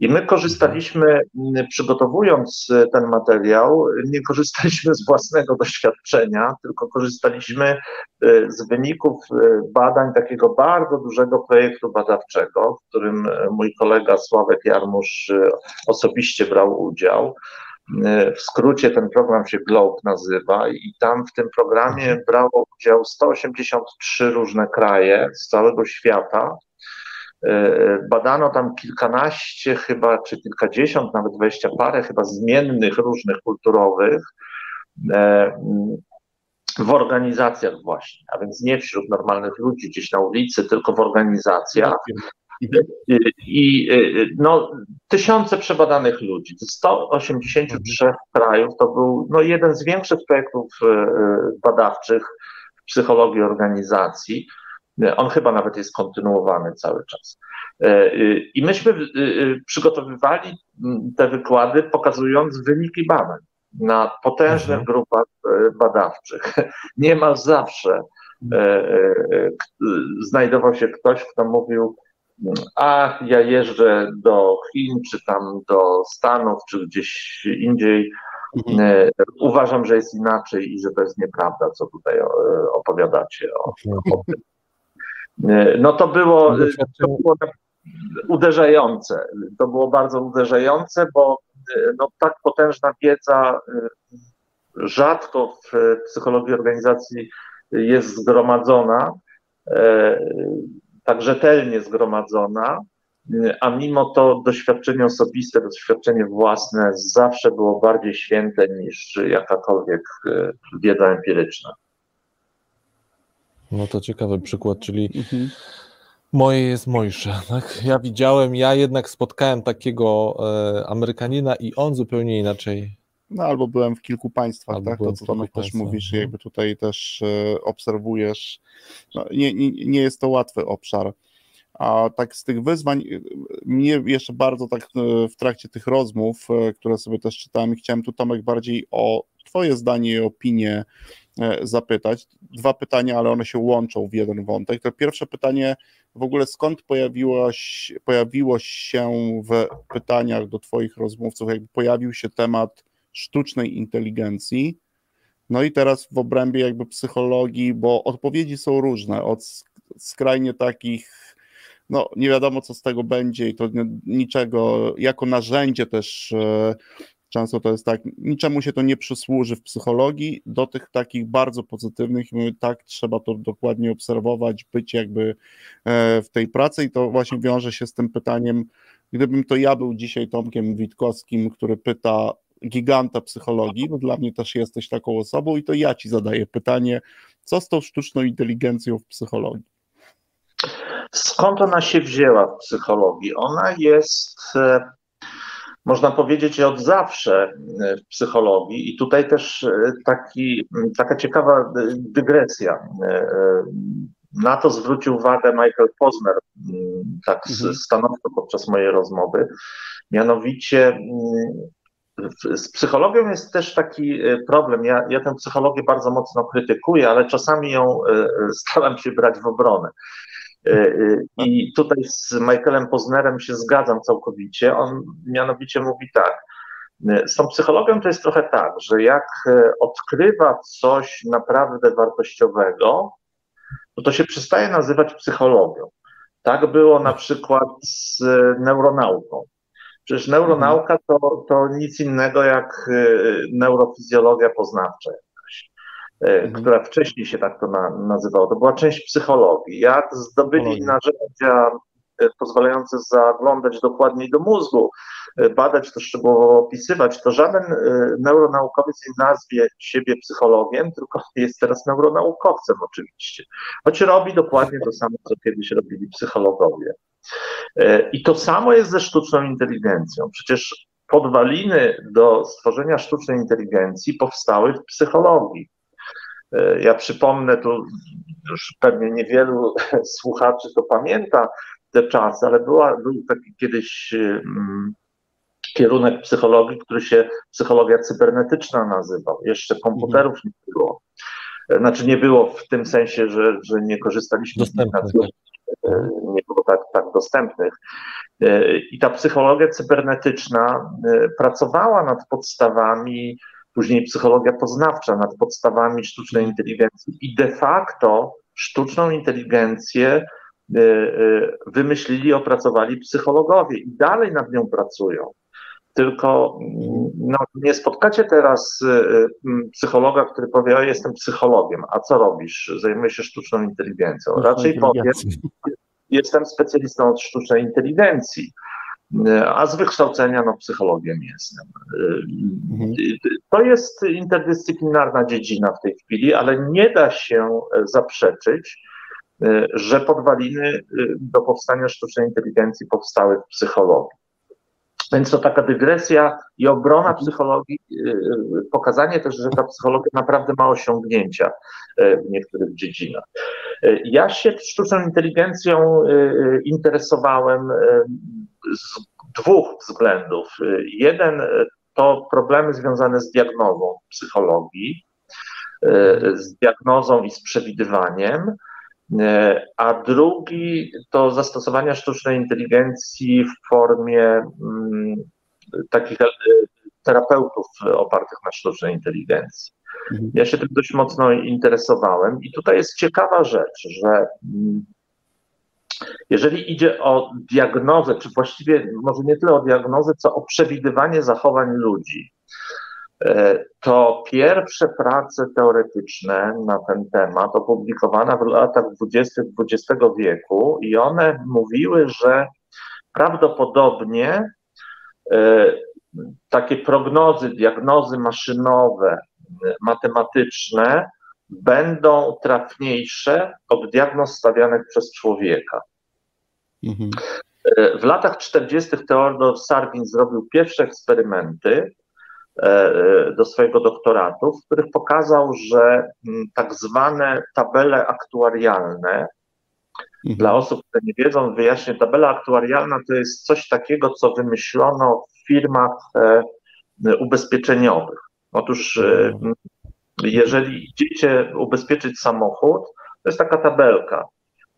I my korzystaliśmy, przygotowując e, ten materiał, nie korzystaliśmy z własnego doświadczenia, tylko korzystaliśmy e, z wyników e, badań takiego bardzo dużego projektu badawczego, w którym mój kolega Sławek Jarmusz osobiście brał udział. W skrócie ten program się GLOBE nazywa i tam w tym programie brało udział 183 różne kraje z całego świata badano tam kilkanaście chyba, czy kilkadziesiąt, nawet dwadzieścia parę chyba zmiennych różnych kulturowych e, w organizacjach właśnie, a więc nie wśród normalnych ludzi gdzieś na ulicy, tylko w organizacjach. I no, tysiące przebadanych ludzi, 183 krajów, to był no, jeden z większych projektów e, badawczych w psychologii organizacji. On chyba nawet jest kontynuowany cały czas. E, I myśmy e, e, przygotowywali te wykłady, pokazując wyniki badań na potężnych mhm. grupach badawczych. Niemal zawsze znajdował się ktoś, kto mówił, a ja jeżdżę do Chin, czy tam do Stanów, czy gdzieś indziej. Mhm. Uważam, że jest inaczej i że to jest nieprawda, co tutaj opowiadacie o, o tym. E, no to było, e, to było uderzające. To było bardzo uderzające, bo e, no, tak potężna wiedza rzadko w psychologii organizacji jest zgromadzona, tak rzetelnie zgromadzona, a mimo to doświadczenie osobiste, doświadczenie własne zawsze było bardziej święte niż jakakolwiek wiedza empiryczna. No to ciekawy przykład, czyli mhm. moje jest mojsze. Tak? Ja widziałem, ja jednak spotkałem takiego e, Amerykanina i on zupełnie inaczej. No albo byłem w kilku państwach, albo tak? To co Tomek też mówisz, no. jakby tutaj też e, obserwujesz. No, nie, nie, nie jest to łatwy obszar. A tak z tych wyzwań, mnie jeszcze bardzo tak e, w trakcie tych rozmów, e, które sobie też czytałem, chciałem tu Tomek bardziej o Twoje zdanie i opinię e, zapytać. Dwa pytania, ale one się łączą w jeden wątek. To pierwsze pytanie, w ogóle skąd pojawiło, pojawiło się w pytaniach do Twoich rozmówców, jakby pojawił się temat sztucznej inteligencji. No i teraz w obrębie jakby psychologii, bo odpowiedzi są różne, od skrajnie takich no nie wiadomo co z tego będzie i to niczego, jako narzędzie też e, często to jest tak, niczemu się to nie przysłuży w psychologii, do tych takich bardzo pozytywnych, tak trzeba to dokładnie obserwować, być jakby e, w tej pracy i to właśnie wiąże się z tym pytaniem, gdybym to ja był dzisiaj Tomkiem Witkowskim, który pyta giganta psychologii, no dla mnie też jesteś taką osobą i to ja ci zadaję pytanie, co z tą sztuczną inteligencją w psychologii? Skąd ona się wzięła w psychologii? Ona jest, e, można powiedzieć, od zawsze e, w psychologii i tutaj też e, taki, taka ciekawa dygresja. Na to zwrócił uwagę Michael Posner, tak mhm. stanowczo podczas mojej rozmowy. Mianowicie z psychologią jest też taki problem. Ja, ja tę psychologię bardzo mocno krytykuję, ale czasami ją staram się brać w obronę. E, e, I tutaj z Michaelem Poznerem się zgadzam całkowicie. On mianowicie mówi tak. E, z tą psychologią to jest trochę tak, że jak odkrywa coś naprawdę wartościowego, to to się przestaje nazywać psychologią. Tak było na przykład z neuronauką. Przecież neuronauka to, to nic innego jak neurofizjologia poznawcza. E, mhm. która wcześniej się tak to na, nazywało. To była część psychologii. Jak zdobyli narzędzia e, pozwalające zaglądać dokładniej do mózgu, e, badać to szczegółowo, opisywać, to żaden neuronaukowiec nie nazwie siebie psychologiem, tylko jest teraz neuronaukowcem oczywiście. Choć robi dokładnie to samo, co kiedyś robili psychologowie. I to samo jest ze sztuczną inteligencją. Przecież podwaliny do stworzenia sztucznej inteligencji powstały w psychologii. E, ja przypomnę, tu już pewnie niewielu słuchaczy to pamięta te czasy, ale była, był taki kiedyś mm, kierunek psychologii, który się psychologia cybernetyczna nazywał. Jeszcze komputerów nie było. E, znaczy nie było w tym sensie, że, że nie korzystaliśmy z nich na e, nie było tak, tak dostępnych. I ta psychologia cybernetyczna pracowała nad podstawami później psychologia poznawcza nad podstawami sztucznej inteligencji i de facto sztuczną inteligencję y, y, wymyślili, opracowali psychologowie i dalej nad nią pracują. Tylko no, nie spotkacie teraz y, psychologa, który powie, o jestem psychologiem, a co robisz? Zajmuję się sztuczną inteligencją. Raczej powie, jestem specjalistą od sztucznej inteligencji a z wykształcenia no, psychologiem jestem. Mhm. To jest interdyscyplinarna dziedzina w tej chwili, ale nie da się zaprzeczyć, że podwaliny do powstania sztucznej inteligencji powstały w psychologii. Więc to taka dygresja i obrona mhm. psychologii, pokazanie też, że ta psychologia naprawdę ma osiągnięcia w niektórych dziedzinach. Ja się sztuczną inteligencją interesowałem z dwóch względów. Jeden to problemy związane z diagnozą psychologii, z diagnozą i z przewidywaniem, a drugi to zastosowania sztucznej inteligencji w formie mm, takich e, terapeutów opartych na sztucznej inteligencji. Mhm. Ja się tym dość mocno interesowałem i tutaj jest ciekawa rzecz, że mm, jeżeli idzie o diagnozę, czy właściwie może nie tyle o diagnozę, co o przewidywanie zachowań ludzi, e, to pierwsze prace teoretyczne na ten temat opublikowane w latach 20. XX wieku i one mówiły, że prawdopodobnie e, takie prognozy, diagnozy maszynowe, matematyczne będą trafniejsze od diagnoz stawianych przez człowieka. Mhm. E, w latach 40. Teodor Sarwin zrobił pierwsze eksperymenty e, e, do swojego doktoratu, w których pokazał, że mm, tak zwane tabele aktuarialne, mhm. dla osób, które nie wiedzą, wyjaśnię, tabela aktuarialna to jest coś takiego, co wymyślono w firmach ubezpieczeniowych. Otóż mhm. jeżeli idziecie ubezpieczyć samochód, to jest taka tabelka.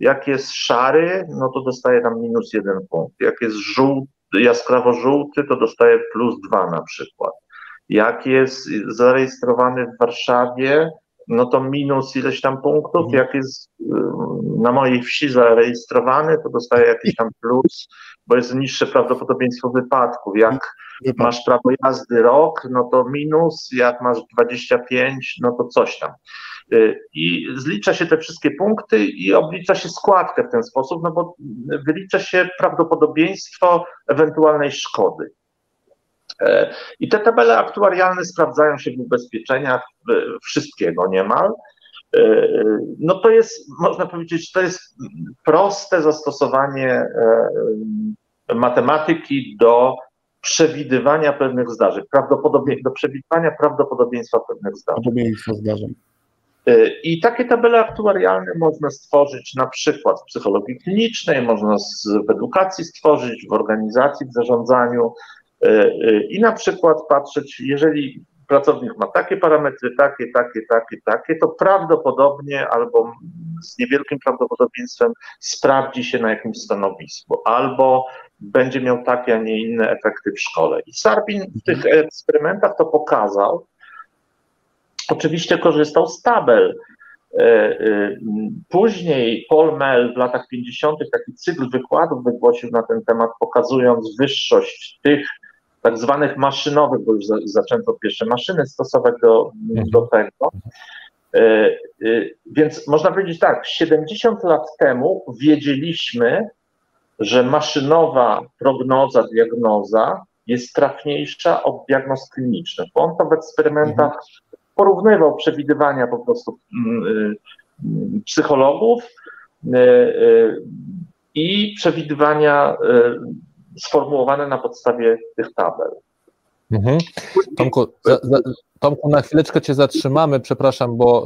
Jak jest szary, no to dostaje tam minus jeden punkt. Jak jest żółty, jaskrawo żółty, to dostaje plus dwa na przykład. Jak jest zarejestrowany w Warszawie, no to minus ileś tam punktów. Mhm. Jak jest y, na mojej wsi zarejestrowany, to dostaje jakiś tam plus, bo jest niższe prawdopodobieństwo wypadków. Jak masz prawo jazdy rok, no to minus, jak masz 25, no to coś tam. Y, I zlicza się te wszystkie punkty i oblicza się składkę w ten sposób, no bo wylicza się prawdopodobieństwo ewentualnej szkody. E, I te tabele aktuarialne sprawdzają się w ubezpieczeniach wszystkiego niemal. E, no to jest, można powiedzieć, to jest proste zastosowanie e, matematyki do przewidywania pewnych zdarzeń, do przewidywania prawdopodobieństwa pewnych zdarzeń. Prawdopodobieństwa zdarzeń. I takie tabele aktuarialne można stworzyć na przykład w psychologii klinicznej, można w edukacji stworzyć, w organizacji, w zarządzaniu, E, e, i na przykład patrzeć, jeżeli pracownik ma takie parametry, takie, takie, takie, takie, to prawdopodobnie albo z niewielkim prawdopodobieństwem sprawdzi się na jakimś stanowisku, albo będzie miał takie, a nie inne efekty w szkole. I Sarbin w tych eksperymentach to pokazał. Oczywiście korzystał z tabel. E, później Paul Mell w latach 50. taki cykl wykładów wygłosił na ten temat, pokazując wyższość tych tak zwanych maszynowych, bo już za, zaczęto pierwsze maszyny stosować do, mhm. do tego. E, e, więc można powiedzieć tak, 70 lat temu wiedzieliśmy, że maszynowa prognoza, diagnoza jest trafniejsza od diagnoz klinicznych, bo on to w eksperymentach mhm. Porównywał przewidywania po prostu mm, y, mm, psychologów y, y, i przewidywania sformułowane na podstawie tych tabel. Mhm. Tomku, za, za, Tomku, na chwileczkę Cię zatrzymamy, przepraszam, bo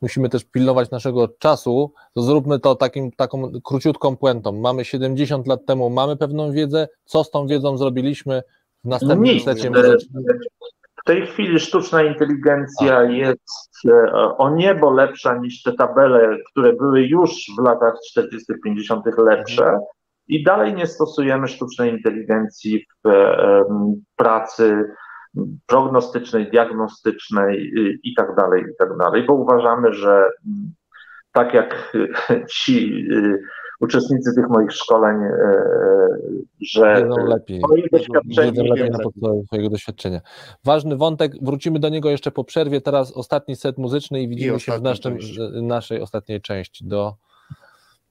musimy też pilnować naszego czasu, to zróbmy to takim, taką króciutką puentą. Mamy 70 lat temu, mamy pewną wiedzę, co z tą wiedzą zrobiliśmy w następnym Nic, secie. W tej chwili sztuczna inteligencja A. jest e, o niebo lepsza niż te tabele, które były już w latach 40., 50. lepsze. Mhm i dalej nie stosujemy sztucznej inteligencji w e, pracy prognostycznej, diagnostycznej i tak dalej, i tak dalej, bo uważamy, że tak jak ci y, uczestnicy tych moich szkoleń, e, że wiedzą lepiej, wiedzą lepiej na podstawie swojego doświadczenia. Ważny wątek, wrócimy do niego jeszcze po przerwie, teraz ostatni set muzyczny i widzimy I się w naszym, naszej ostatniej części. Do,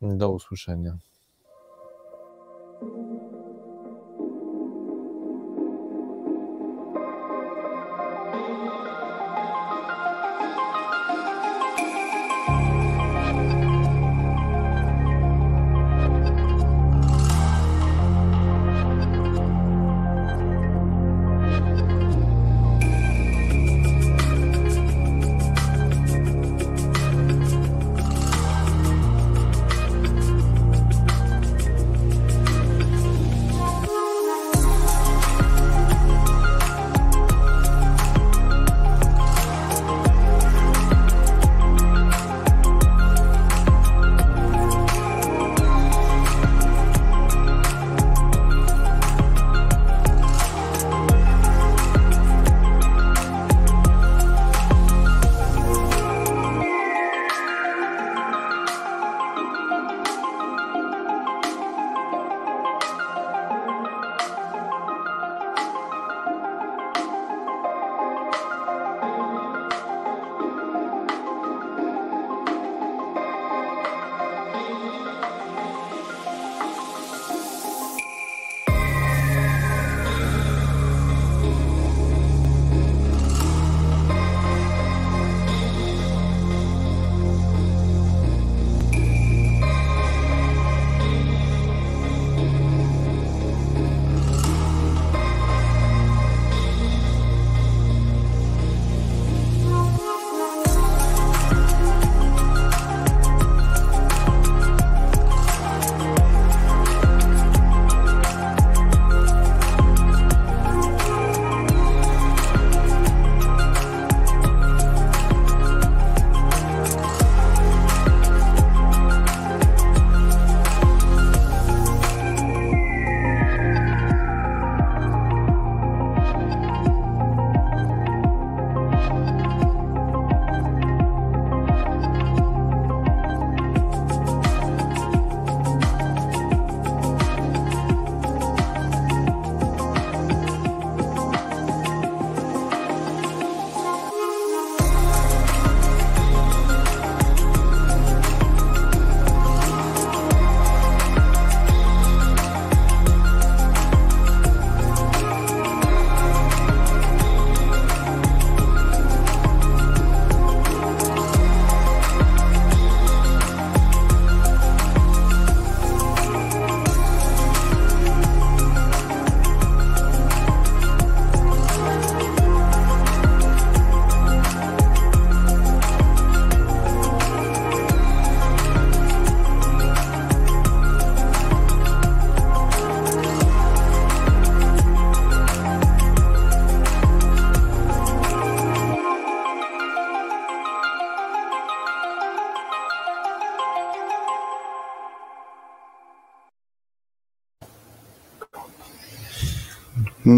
do usłyszenia.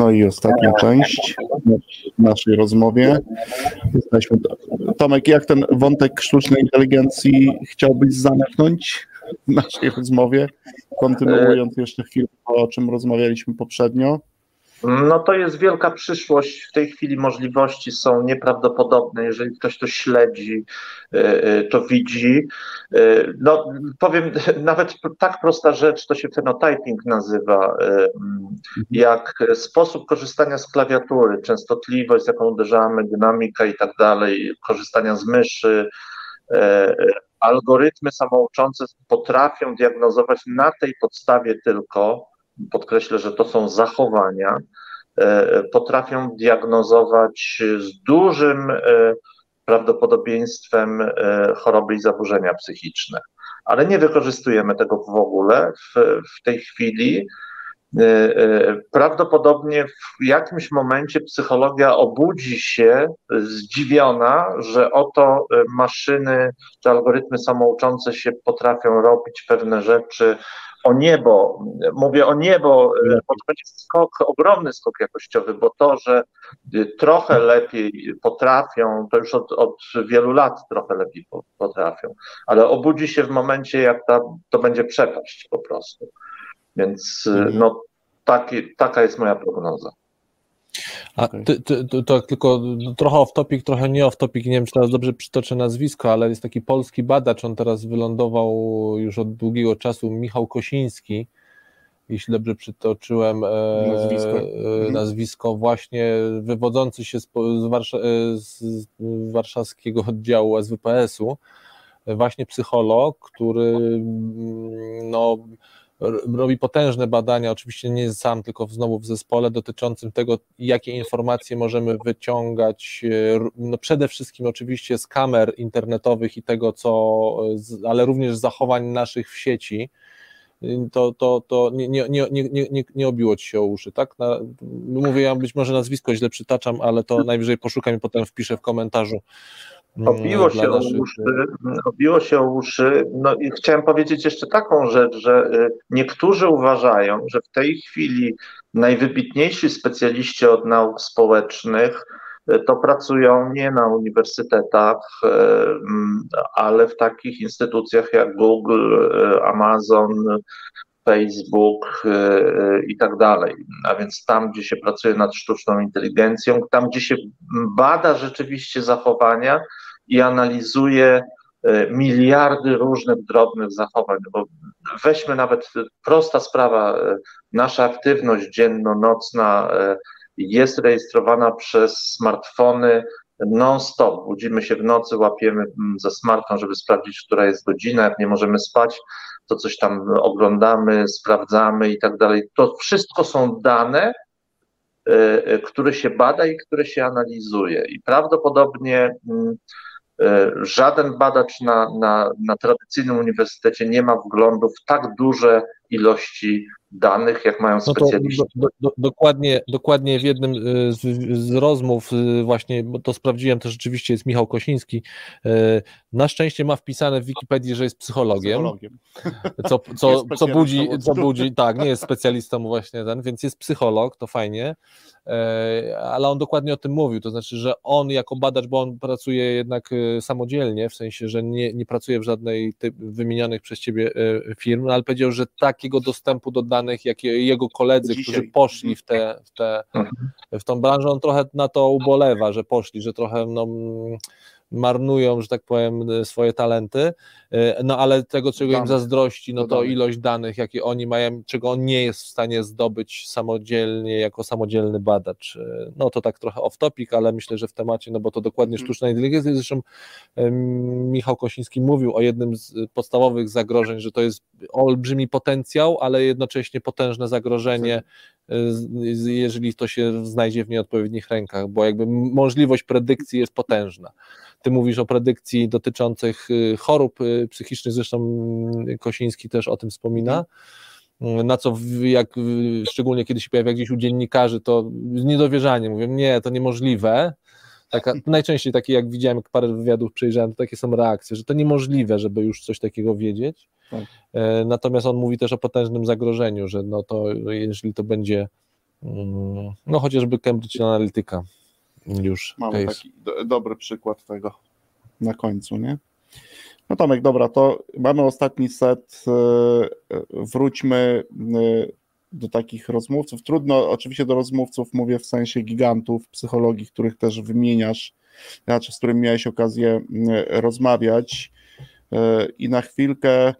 No i ostatnia część naszej rozmowie. Jesteśmy. Tomek, jak ten wątek sztucznej inteligencji chciałbyś zamknąć w naszej rozmowie, kontynuując jeszcze chwilę o czym rozmawialiśmy poprzednio? No to jest wielka przyszłość. W tej chwili możliwości są nieprawdopodobne. Jeżeli ktoś to śledzi, e, e, to widzi. E, no powiem, nawet tak prosta rzecz, to się phenotyping nazywa, jak sposób korzystania z klawiatury, częstotliwość, z jaką uderzamy, dynamika i tak dalej, korzystania z myszy, algorytmy samouczące potrafią diagnozować na tej podstawie tylko podkreślę, że to są zachowania, e, potrafią diagnozować z dużym e, prawdopodobieństwem e, choroby i zaburzenia psychiczne. Ale nie wykorzystujemy tego w ogóle w, w tej chwili. Prawdopodobnie w jakimś momencie psychologia obudzi się zdziwiona, że oto maszyny czy algorytmy samouczące się potrafią robić pewne rzeczy o niebo, mówię o niebo, bo to będzie skok, ogromny skok jakościowy, bo to, że trochę lepiej potrafią, to już od, od wielu lat trochę lepiej potrafią, ale obudzi się w momencie, jak ta, to będzie przepaść po prostu. Więc mhm. no, taki, taka jest moja prognoza. A ty, ty, ty, to tylko trochę off topic, trochę nie off topic, nie wiem czy teraz dobrze przytoczę nazwisko, ale jest taki polski badacz, on teraz wylądował już od długiego czasu, Michał Kosiński, jeśli dobrze przytoczyłem e, nazwisko, e, nazwisko właśnie wywodzący się z, z, Warsza, e, z warszawskiego oddziału SWPS-u, właśnie psycholog, który no robi potężne badania, oczywiście nie sam, tylko znowu w zespole dotyczącym tego, jakie informacje możemy wyciągać, e, no przede wszystkim oczywiście z kamer internetowych i tego, co, ale również z zachowań naszych w sieci, to, to, to nie, nie, nie, nie, nie, nie obiło ci się o uszy, tak? Na, mówię, ja być może nazwisko źle przytaczam, ale to najwyżej poszukam i potem wpiszę w komentarzu Obiło się, o uszy, obiło się o uszy. No i chciałem powiedzieć jeszcze taką rzecz, że y, niektórzy uważają, że w tej chwili najwybitniejsi specjaliści od nauk społecznych y, to pracują nie na uniwersytetach, y, ale w takich instytucjach jak Google, Amazon, Facebook i tak dalej. A więc tam, gdzie się pracuje nad sztuczną inteligencją, tam, gdzie się bada rzeczywiście zachowania, i analizuje e, miliardy różnych drobnych zachowań, bo weźmy nawet prosta sprawa, nasza aktywność dzienno-nocna jest rejestrowana przez smartfony non-stop. Budzimy się w nocy, łapiemy mm, za smartfon, żeby sprawdzić, która jest godzina, jak nie możemy spać, to coś tam oglądamy, sprawdzamy i tak dalej. To wszystko są dane, które się bada i które się analizuje. I prawdopodobnie mm, E, żaden badacz na, na, na tradycyjnym uniwersytecie nie ma wglądu w tak duże ilości danych, jak mają specjaliści. No do, do, dokładnie, dokładnie w jednym e, z, z, rozmów e, właśnie, bo to sprawdziłem, to rzeczywiście jest Michał Kosiński, na szczęście ma wpisane w Wikipedii, że jest psychologiem, psychologiem. Co, co, co, budzi, co budzi, tak, nie jest specjalistą właśnie ten, więc jest psycholog, to fajnie, E, ale on dokładnie o tym mówił, to znaczy, że on jako badacz, bo on pracuje jednak e, samodzielnie, w sensie, że nie, nie pracuje w żadnej typ wymienionych przez ciebie e, firm, ale powiedział, że takiego dostępu do danych, jak jego koledzy, Dzisiaj. którzy poszli w, te, w, te, mhm. w tą branżę, on trochę na to ubolewa, że poszli, że trochę no, marnują, że tak powiem, swoje talenty, e, no ale tego, czego im zazdrości, no to ilość danych, jakie oni mają, czego on nie jest w stanie zdobyć samodzielnie, jako samodzielny badacz. E, no to tak trochę off topic, ale myślę, że w temacie, no bo to dokładnie mhm. sztuczna inteligencja, zresztą Michał Kosiński mówił o jednym z podstawowych zagrożeń, że to jest olbrzymi potencjał, ale jednocześnie potężne zagrożenie, jeżeli to się znajdzie w nieodpowiednich rękach, bo jakby możliwość predykcji jest potężna. Ty mówisz o predykcji dotyczących y, chorób y, psychicznych, zresztą Kosiński też o tym wspomina. Mm, na co, jak, szczególnie kiedy się pojawia gdzieś u dziennikarzy, to z niedowierzaniem mówią, nie, to niemożliwe. Taka, najczęściej takie, jak widziałem, jak parę wywiadów przejrzałem, to takie są reakcje, że to niemożliwe, żeby już coś takiego wiedzieć. Tak. E, natomiast on mówi też o potężnym zagrożeniu, że no to jeżeli to będzie mm, no chociażby Cambridge Analytica już. Mamy case. taki do, dobry przykład tego na końcu, nie? No Tomek, dobra, to mamy ostatni set. Wróćmy do takich rozmówców. Trudno, oczywiście do rozmówców mówię w sensie gigantów psychologii, których też wymieniasz, znaczy z którymi miałeś okazję rozmawiać. I na chwilkę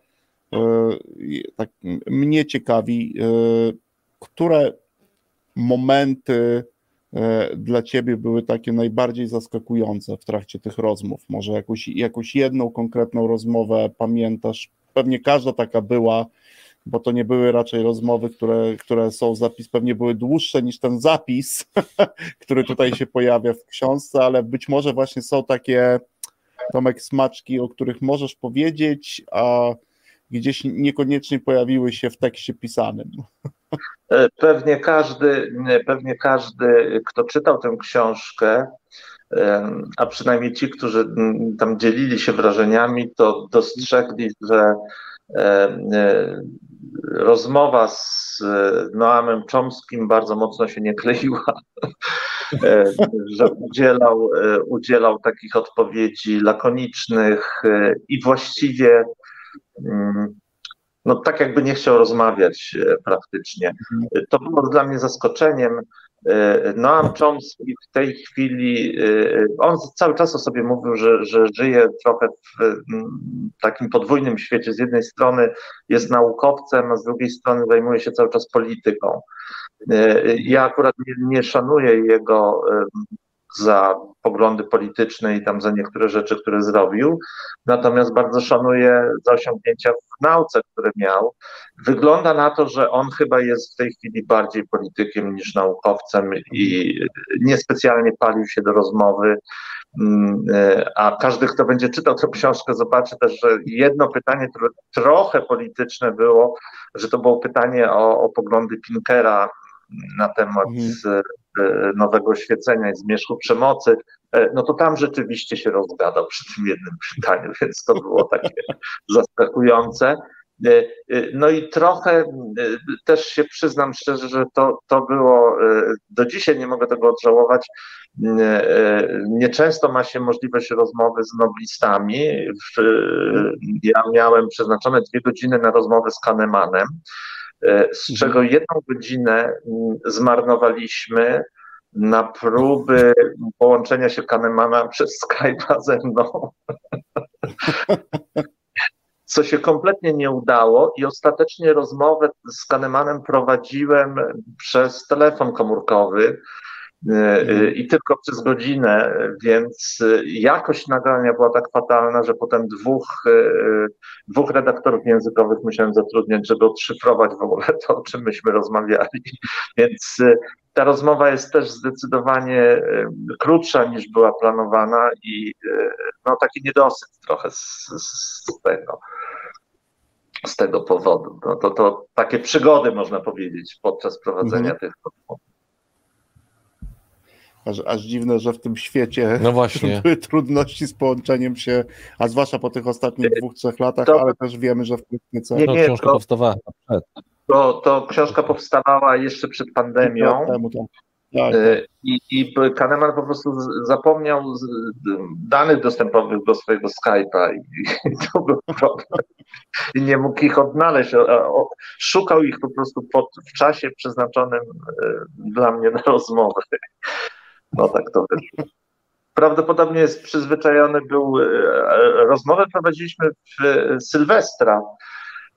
tak mnie ciekawi, które momenty dla ciebie były takie najbardziej zaskakujące w trakcie tych rozmów? Może jakąś, jakąś jedną konkretną rozmowę pamiętasz? Pewnie każda taka była, bo to nie były raczej rozmowy, które, które są zapis, pewnie były dłuższe niż ten zapis, który tutaj się pojawia w książce, ale być może właśnie są takie Tomek smaczki, o których możesz powiedzieć, a gdzieś niekoniecznie pojawiły się w tekście pisanym. E, pewnie każdy, pewnie każdy, kto czytał tę książkę, a przynajmniej ci, którzy tam dzielili się wrażeniami, to dostrzegli, że e, rozmowa z Noamem Chomskim bardzo mocno się nie kleiła, e, że udzielał, udzielał takich odpowiedzi lakonicznych i właściwie mm, no tak jakby nie chciał rozmawiać e, praktycznie. Mhm. To było dla mnie zaskoczeniem. E, Noam Chomsky w tej chwili, e, on cały czas o sobie mówił, że, że żyje trochę w takim podwójnym świecie. Z jednej strony jest naukowcem, a z drugiej strony zajmuje się cały czas polityką. Ja akurat nie, nie szanuję jego za poglądy polityczne i tam za niektóre rzeczy, które zrobił. Natomiast bardzo szanuję za osiągnięcia w nauce, które miał. Wygląda na to, że on chyba jest w tej chwili bardziej politykiem niż naukowcem i niespecjalnie palił się do rozmowy. Mm, a każdy, kto będzie czytał tę książkę, zobaczy też, że jedno pytanie, które trochę polityczne było, że to było pytanie o, o poglądy Pinkera na temat mhm. E, nowego świecenia i zmierzchu przemocy, e, no to tam rzeczywiście się rozgadał przy tym jednym pytaniu, więc to było takie zaskakujące. E, no i trochę też się przyznam szczerze, że to, to było, do dzisiaj nie mogę tego odżałować, nieczęsto ma się możliwość rozmowy z noblistami. Ja miałem przeznaczone dwie godziny na rozmowę z Kahnemanem, E, z mhm. czego jedną godzinę mm, zmarnowaliśmy na próby połączenia się Kahnemana przez Skype'a ze mną. Co się kompletnie nie udało i ostatecznie rozmowę z Kahnemanem prowadziłem przez telefon komórkowy E, e, i tylko przez godzinę, więc e, jakość nagrania była tak fatalna, że potem dwóch, dwóch redaktorów językowych musiałem zatrudniać, żeby odszyfrować w ogóle to, o czym myśmy rozmawiali. Więc ta rozmowa jest też zdecydowanie krótsza niż była planowana i no, taki niedosyt trochę z, z tego z tego powodu. No to, to takie przygody, można powiedzieć, podczas prowadzenia mhm. tych rozmów. Aż, aż dziwne, że w tym świecie no właśnie. były trudności z połączeniem się, a zwłaszcza po tych ostatnich dwóch, trzech latach, to, ale też wiemy, że w praktyce... Nie, nie, książka to, powstawała przed. To, to książka powstawała jeszcze przed pandemią. Temu, tak. Tak, tak. I, I Kahneman po prostu zapomniał danych dostępowych do swojego Skype'a i, i to był problem. I nie mógł ich odnaleźć. Szukał ich po prostu pod, w czasie przeznaczonym e, dla mnie na rozmowę. No tak to wyszło. Prawdopodobnie jest przyzwyczajony był, e, rozmowę prowadziliśmy w Sylwestra,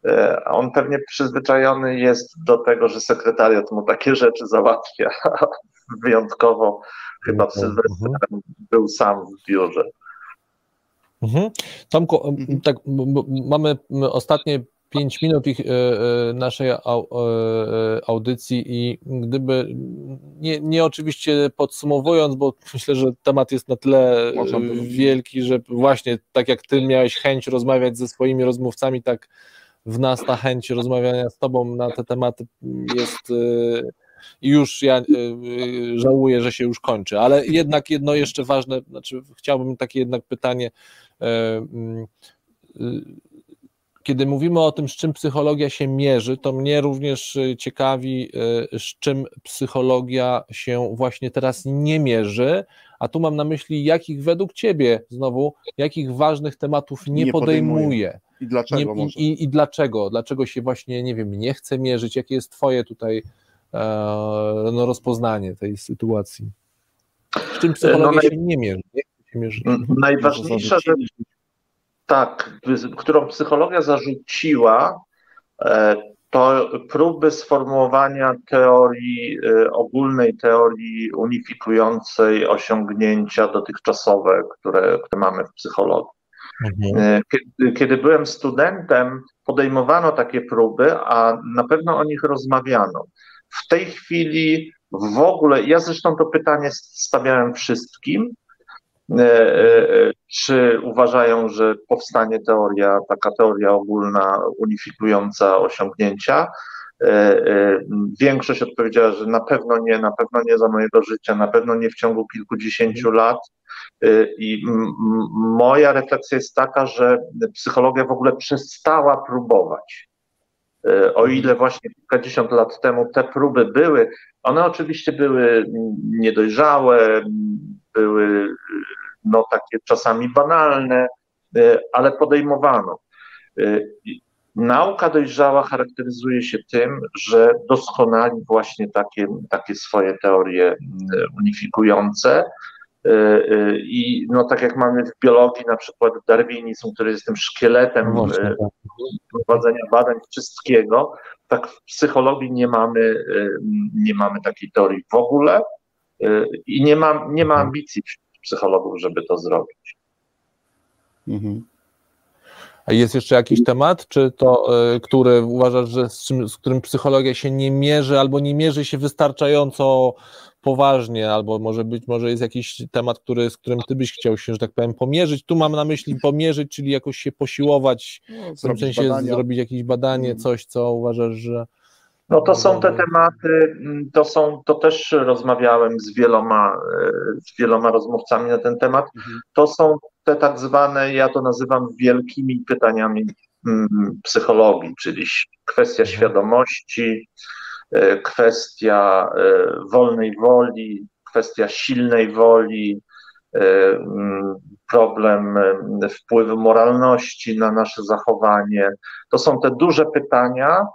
e, on pewnie przyzwyczajony jest do tego, że sekretariat mu takie rzeczy załatwia. Wyjątkowo chyba w mhm. Sylwestra mhm. był sam w biurze. Mhm. Tomku, mhm. tak, mamy ostatnie 5 minut ich, e, e, naszej e, audycji i gdyby, nie, nie oczywiście podsumowując, bo myślę, że temat jest na tyle wielki, że właśnie tak jak ty miałeś chęć rozmawiać ze swoimi rozmówcami, tak w nas ta chęć rozmawiania z tobą na te tematy jest i już ja żałuję, że się już kończy, ale jednak jedno jeszcze ważne, znaczy chciałbym takie jednak pytanie kiedy mówimy o tym, z czym psychologia się mierzy, to mnie również y, ciekawi, y, z czym psychologia się właśnie teraz nie mierzy, a tu mam na myśli, jakich według Ciebie znowu, jakich ważnych tematów nie, nie podejmuje. podejmuje. I dlaczego? Nie, i, i, dlaczego? Dlaczego się właśnie, nie wiem, nie chce mierzyć? Jakie jest Twoje tutaj e, no, rozpoznanie tej sytuacji? Z czym psychologia no, naj... się nie mierzy? Nie? Najważniejsza rzecz, tak, którą psychologia zarzuciła, e, to próby sformułowania teorii, e, ogólnej teorii unifikującej osiągnięcia dotychczasowe, które, które mamy w psychologii. Mhm. E, kiedy, kiedy, byłem studentem, podejmowano takie próby, a na pewno o nich rozmawiano. W tej chwili w ogóle, ja zresztą to pytanie stawiałem wszystkim, czy uważają, że powstanie teoria, taka teoria ogólna, unifikująca osiągnięcia? E, większość odpowiedziała, że na pewno nie, na pewno nie za mojego życia, na pewno nie w ciągu kilkudziesięciu lat. I moja refleksja jest taka, że psychologia w ogóle przestała próbować. O ile właśnie kilkadziesiąt lat temu te próby były, one oczywiście były niedojrzałe, były no, takie czasami banalne, e, ale podejmowano. E, nauka dojrzała charakteryzuje się tym, że doskonali właśnie takie, takie swoje teorie unifikujące. I no, tak jak mamy w biologii na przykład darwinizm, który jest tym szkieletem no tak. prowadzenia badań wszystkiego, tak w psychologii nie mamy, nie mamy takiej teorii w ogóle i nie ma, nie ma ambicji psychologów, żeby to zrobić. Mhm. A jest jeszcze jakiś temat, czy to, y, który uważasz, że z, czym, z którym psychologia się nie mierzy, albo nie mierzy się wystarczająco poważnie, albo może być, może jest jakiś temat, który, z którym ty byś chciał się, że tak powiem, pomierzyć. Tu mam na myśli pomierzyć, czyli jakoś się posiłować, no, w tym sensie badania. zrobić jakieś badanie, mhm. coś, co uważasz, że no to są te tematy, mm, to są, to też rozmawiałem z wieloma, e, z wieloma rozmówcami na ten temat. Mhm. To są te tak zwane, ja to nazywam wielkimi pytaniami mm, psychologii, czyli kwestia mhm. świadomości, e, kwestia e, wolnej woli, kwestia silnej woli, mm, problem wpływu moralności na nasze zachowanie. To są te duże pytania,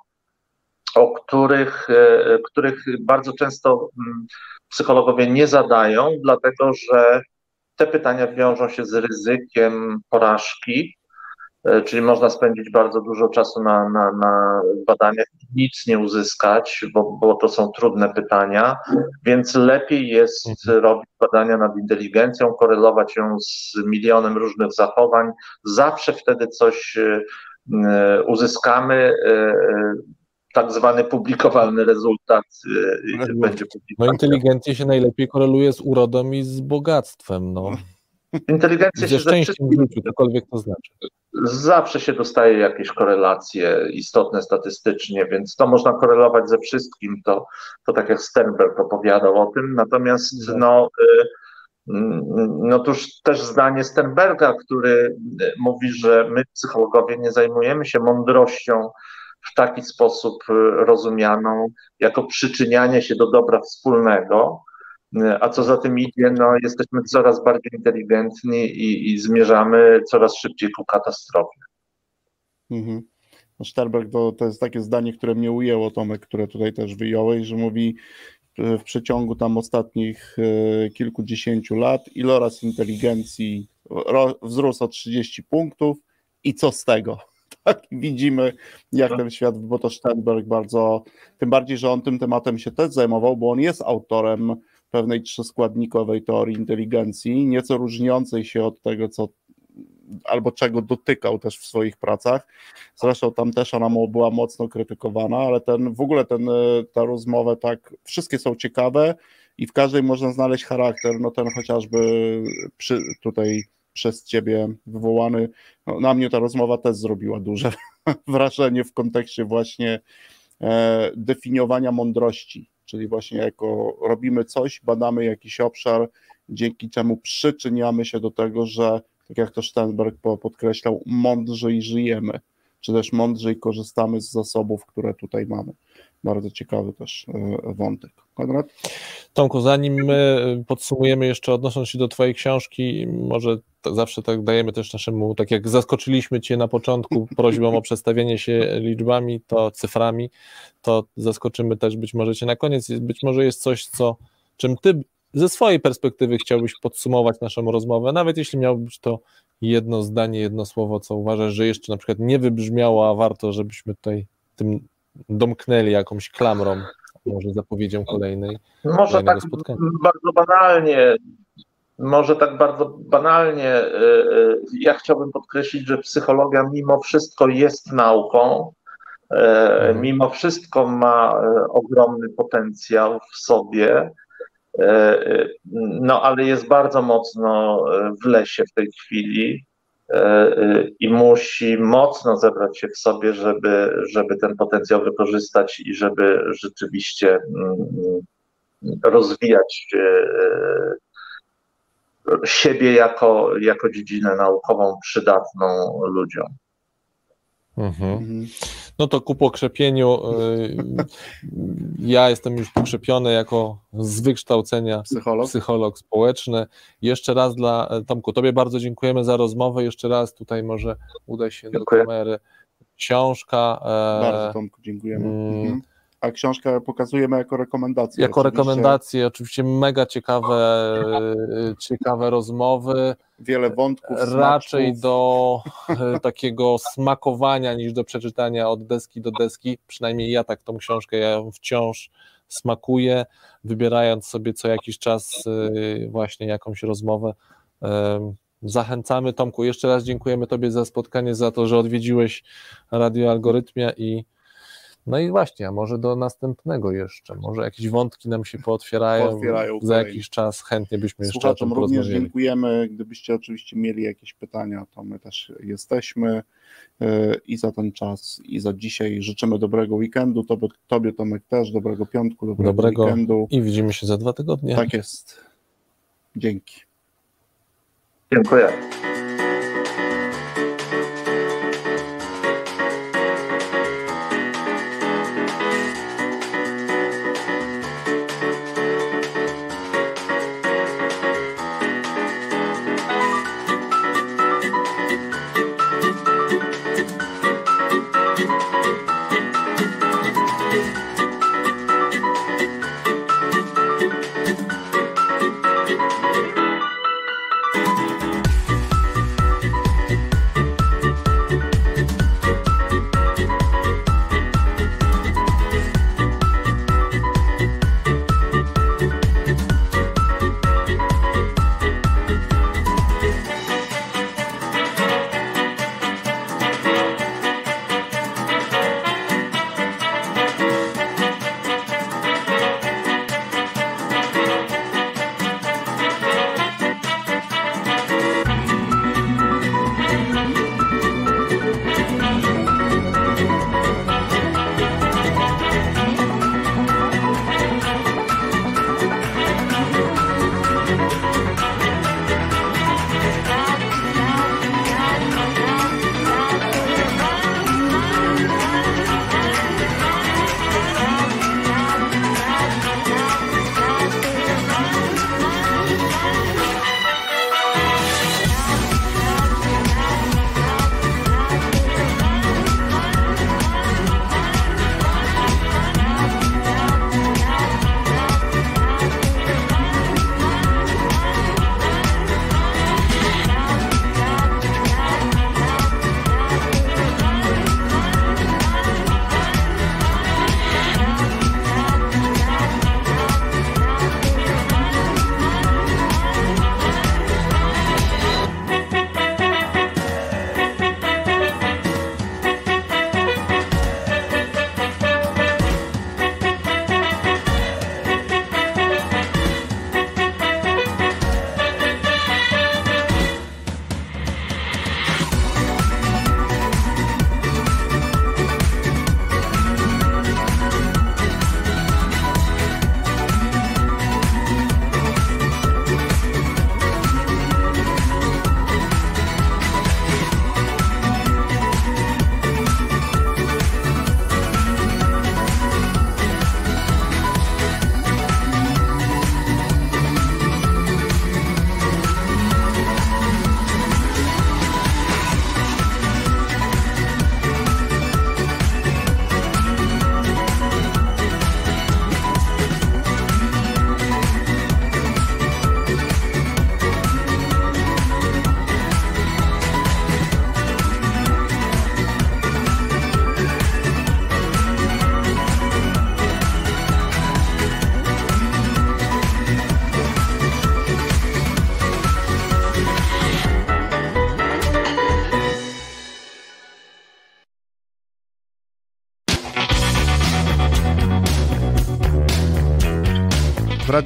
o których, e, których bardzo często mm, psychologowie nie zadają, dlatego że te pytania wiążą się z ryzykiem porażki, e, czyli można spędzić bardzo dużo czasu na, na, na badaniach i nic nie uzyskać, bo, bo to są trudne pytania, więc lepiej jest mhm. robić badania nad inteligencją, korelować ją z milionem różnych zachowań. Zawsze wtedy coś e, uzyskamy tak zwany publikowalny rezultat y, no, będzie publikowany. No inteligencja się najlepiej koreluje z urodą i z bogactwem, no. Inteligencja ze się szczęściem w życiu, cokolwiek to znaczy. Zawsze się dostaje jakieś korelacje istotne statystycznie, więc to można korelować ze wszystkim. To, to tak jak Sternberg opowiadał o tym. Natomiast tak. no, y, no tuż też zdanie Sternberga, który mówi, że my psychologowie nie zajmujemy się mądrością w taki sposób y, rozumianą jako przyczynianie się do dobra wspólnego, y, a co za tym idzie, no, jesteśmy coraz bardziej inteligentni i, i zmierzamy coraz szybciej ku katastrofie. Mhm. No Sterberg to, to jest takie zdanie, które mnie ujęło, Tomek, które tutaj też wyjąłeś, że mówi y, w przeciągu tam ostatnich kilkudziesięciu lat iloraz inteligencji wzrósł o 30 punktów i co z tego? Tak widzimy, jak ten świat, bo to Steinberg bardzo, tym bardziej, że on tym tematem się też zajmował, bo on jest autorem pewnej trzyskładnikowej teorii inteligencji, nieco różniącej się od tego, co albo czego dotykał też w swoich pracach. Zresztą tam też ona była mocno krytykowana, ale ten w ogóle ten, ta rozmowa tak, wszystkie są ciekawe i w każdej można znaleźć charakter, no ten chociażby przy, tutaj przez ciebie wywołany. No, na mnie ta rozmowa też zrobiła duże wrażenie w kontekście właśnie e, definiowania mądrości, czyli właśnie jako robimy coś, badamy jakiś obszar, dzięki czemu przyczyniamy się do tego, że tak jak to Steinberg podkreślał, mądrzej żyjemy. Czy też mądrzej korzystamy z zasobów, które tutaj mamy. Bardzo ciekawy też e, wątek. Konrad? Tomku, zanim my podsumujemy jeszcze odnosząc się do Twojej książki, może zawsze tak dajemy też naszemu, tak jak zaskoczyliśmy Cię na początku prośbą o przedstawienie się liczbami, to cyframi, to zaskoczymy też być może Cię na koniec. Być może jest coś, co, czym Ty ze swojej perspektywy chciałbyś podsumować naszą rozmowę, nawet jeśli miałbyś to jedno zdanie, jedno słowo, co uważasz, że jeszcze na przykład nie wybrzmiało, a warto, żebyśmy tutaj tym domknęli jakąś klamrą, może zapowiedzią kolejnej. Może tak spotkania. bardzo banalnie, może tak bardzo banalnie, y, y, ja chciałbym podkreślić, że psychologia mimo wszystko jest nauką, y, mhm. mimo wszystko ma ogromny potencjał w sobie, no ale jest bardzo mocno w lesie w tej chwili i musi mocno zebrać się w sobie, żeby, żeby ten potencjał wykorzystać i żeby rzeczywiście mm, rozwijać siebie jako, jako dziedzinę naukową przydatną ludziom. Mhm. mhm. No to ku pokrzepieniu. Y, ja jestem już pokrzepiony jako z wykształcenia psycholog, psycholog społeczny. Jeszcze raz dla Tomku, Tobie bardzo dziękujemy za rozmowę. Jeszcze raz tutaj może uda się Dziękuję. do kamery. Książka. E, bardzo Tomku, dziękujemy. Mm, mhm. A książkę pokazujemy jako rekomendację. Jako oczywiście. rekomendację, oczywiście mega ciekawe, ciekawe rozmowy. Wiele wątków. Raczej smaczków. do e, takiego smakowania niż do przeczytania od deski do deski. Przynajmniej ja tak tą książkę ja ją wciąż smakuję, wybierając sobie co jakiś czas e, właśnie jakąś rozmowę. Zachęcamy Tomku, jeszcze raz dziękujemy Tobie za spotkanie, za to, że odwiedziłeś Radio Algorytmia i no i właśnie, a może do następnego jeszcze, może jakieś wątki nam się pootwierają, pootwierają za jakiś czas, chętnie byśmy jeszcze Słuchaczom o tym również dziękujemy, gdybyście oczywiście mieli jakieś pytania, to my też jesteśmy e, i za ten czas i za dzisiaj życzymy dobrego weekendu, tobie, tobie Tomek też, dobrego piątku, dobrego, dobrego weekendu. I widzimy się za dwa tygodnie. Tak jest. Dzięki. Dziękuję.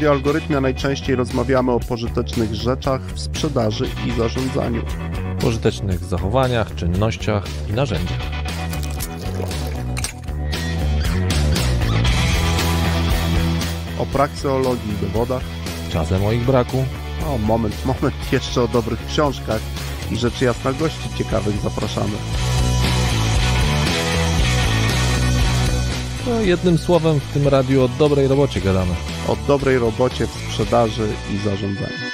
W radioalgorytmie najczęściej rozmawiamy o pożytecznych rzeczach w sprzedaży i zarządzaniu. Pożytecznych zachowaniach, czynnościach i narzędziach. O prakseologii i dowodach. Czasem o ich braku. O, moment, moment, jeszcze o dobrych książkach i rzecz jasna gości ciekawych zapraszamy. No, jednym słowem w tym radiu o dobrej robocie gadamy. O dobrej robocie w sprzedaży i zarządzaniu.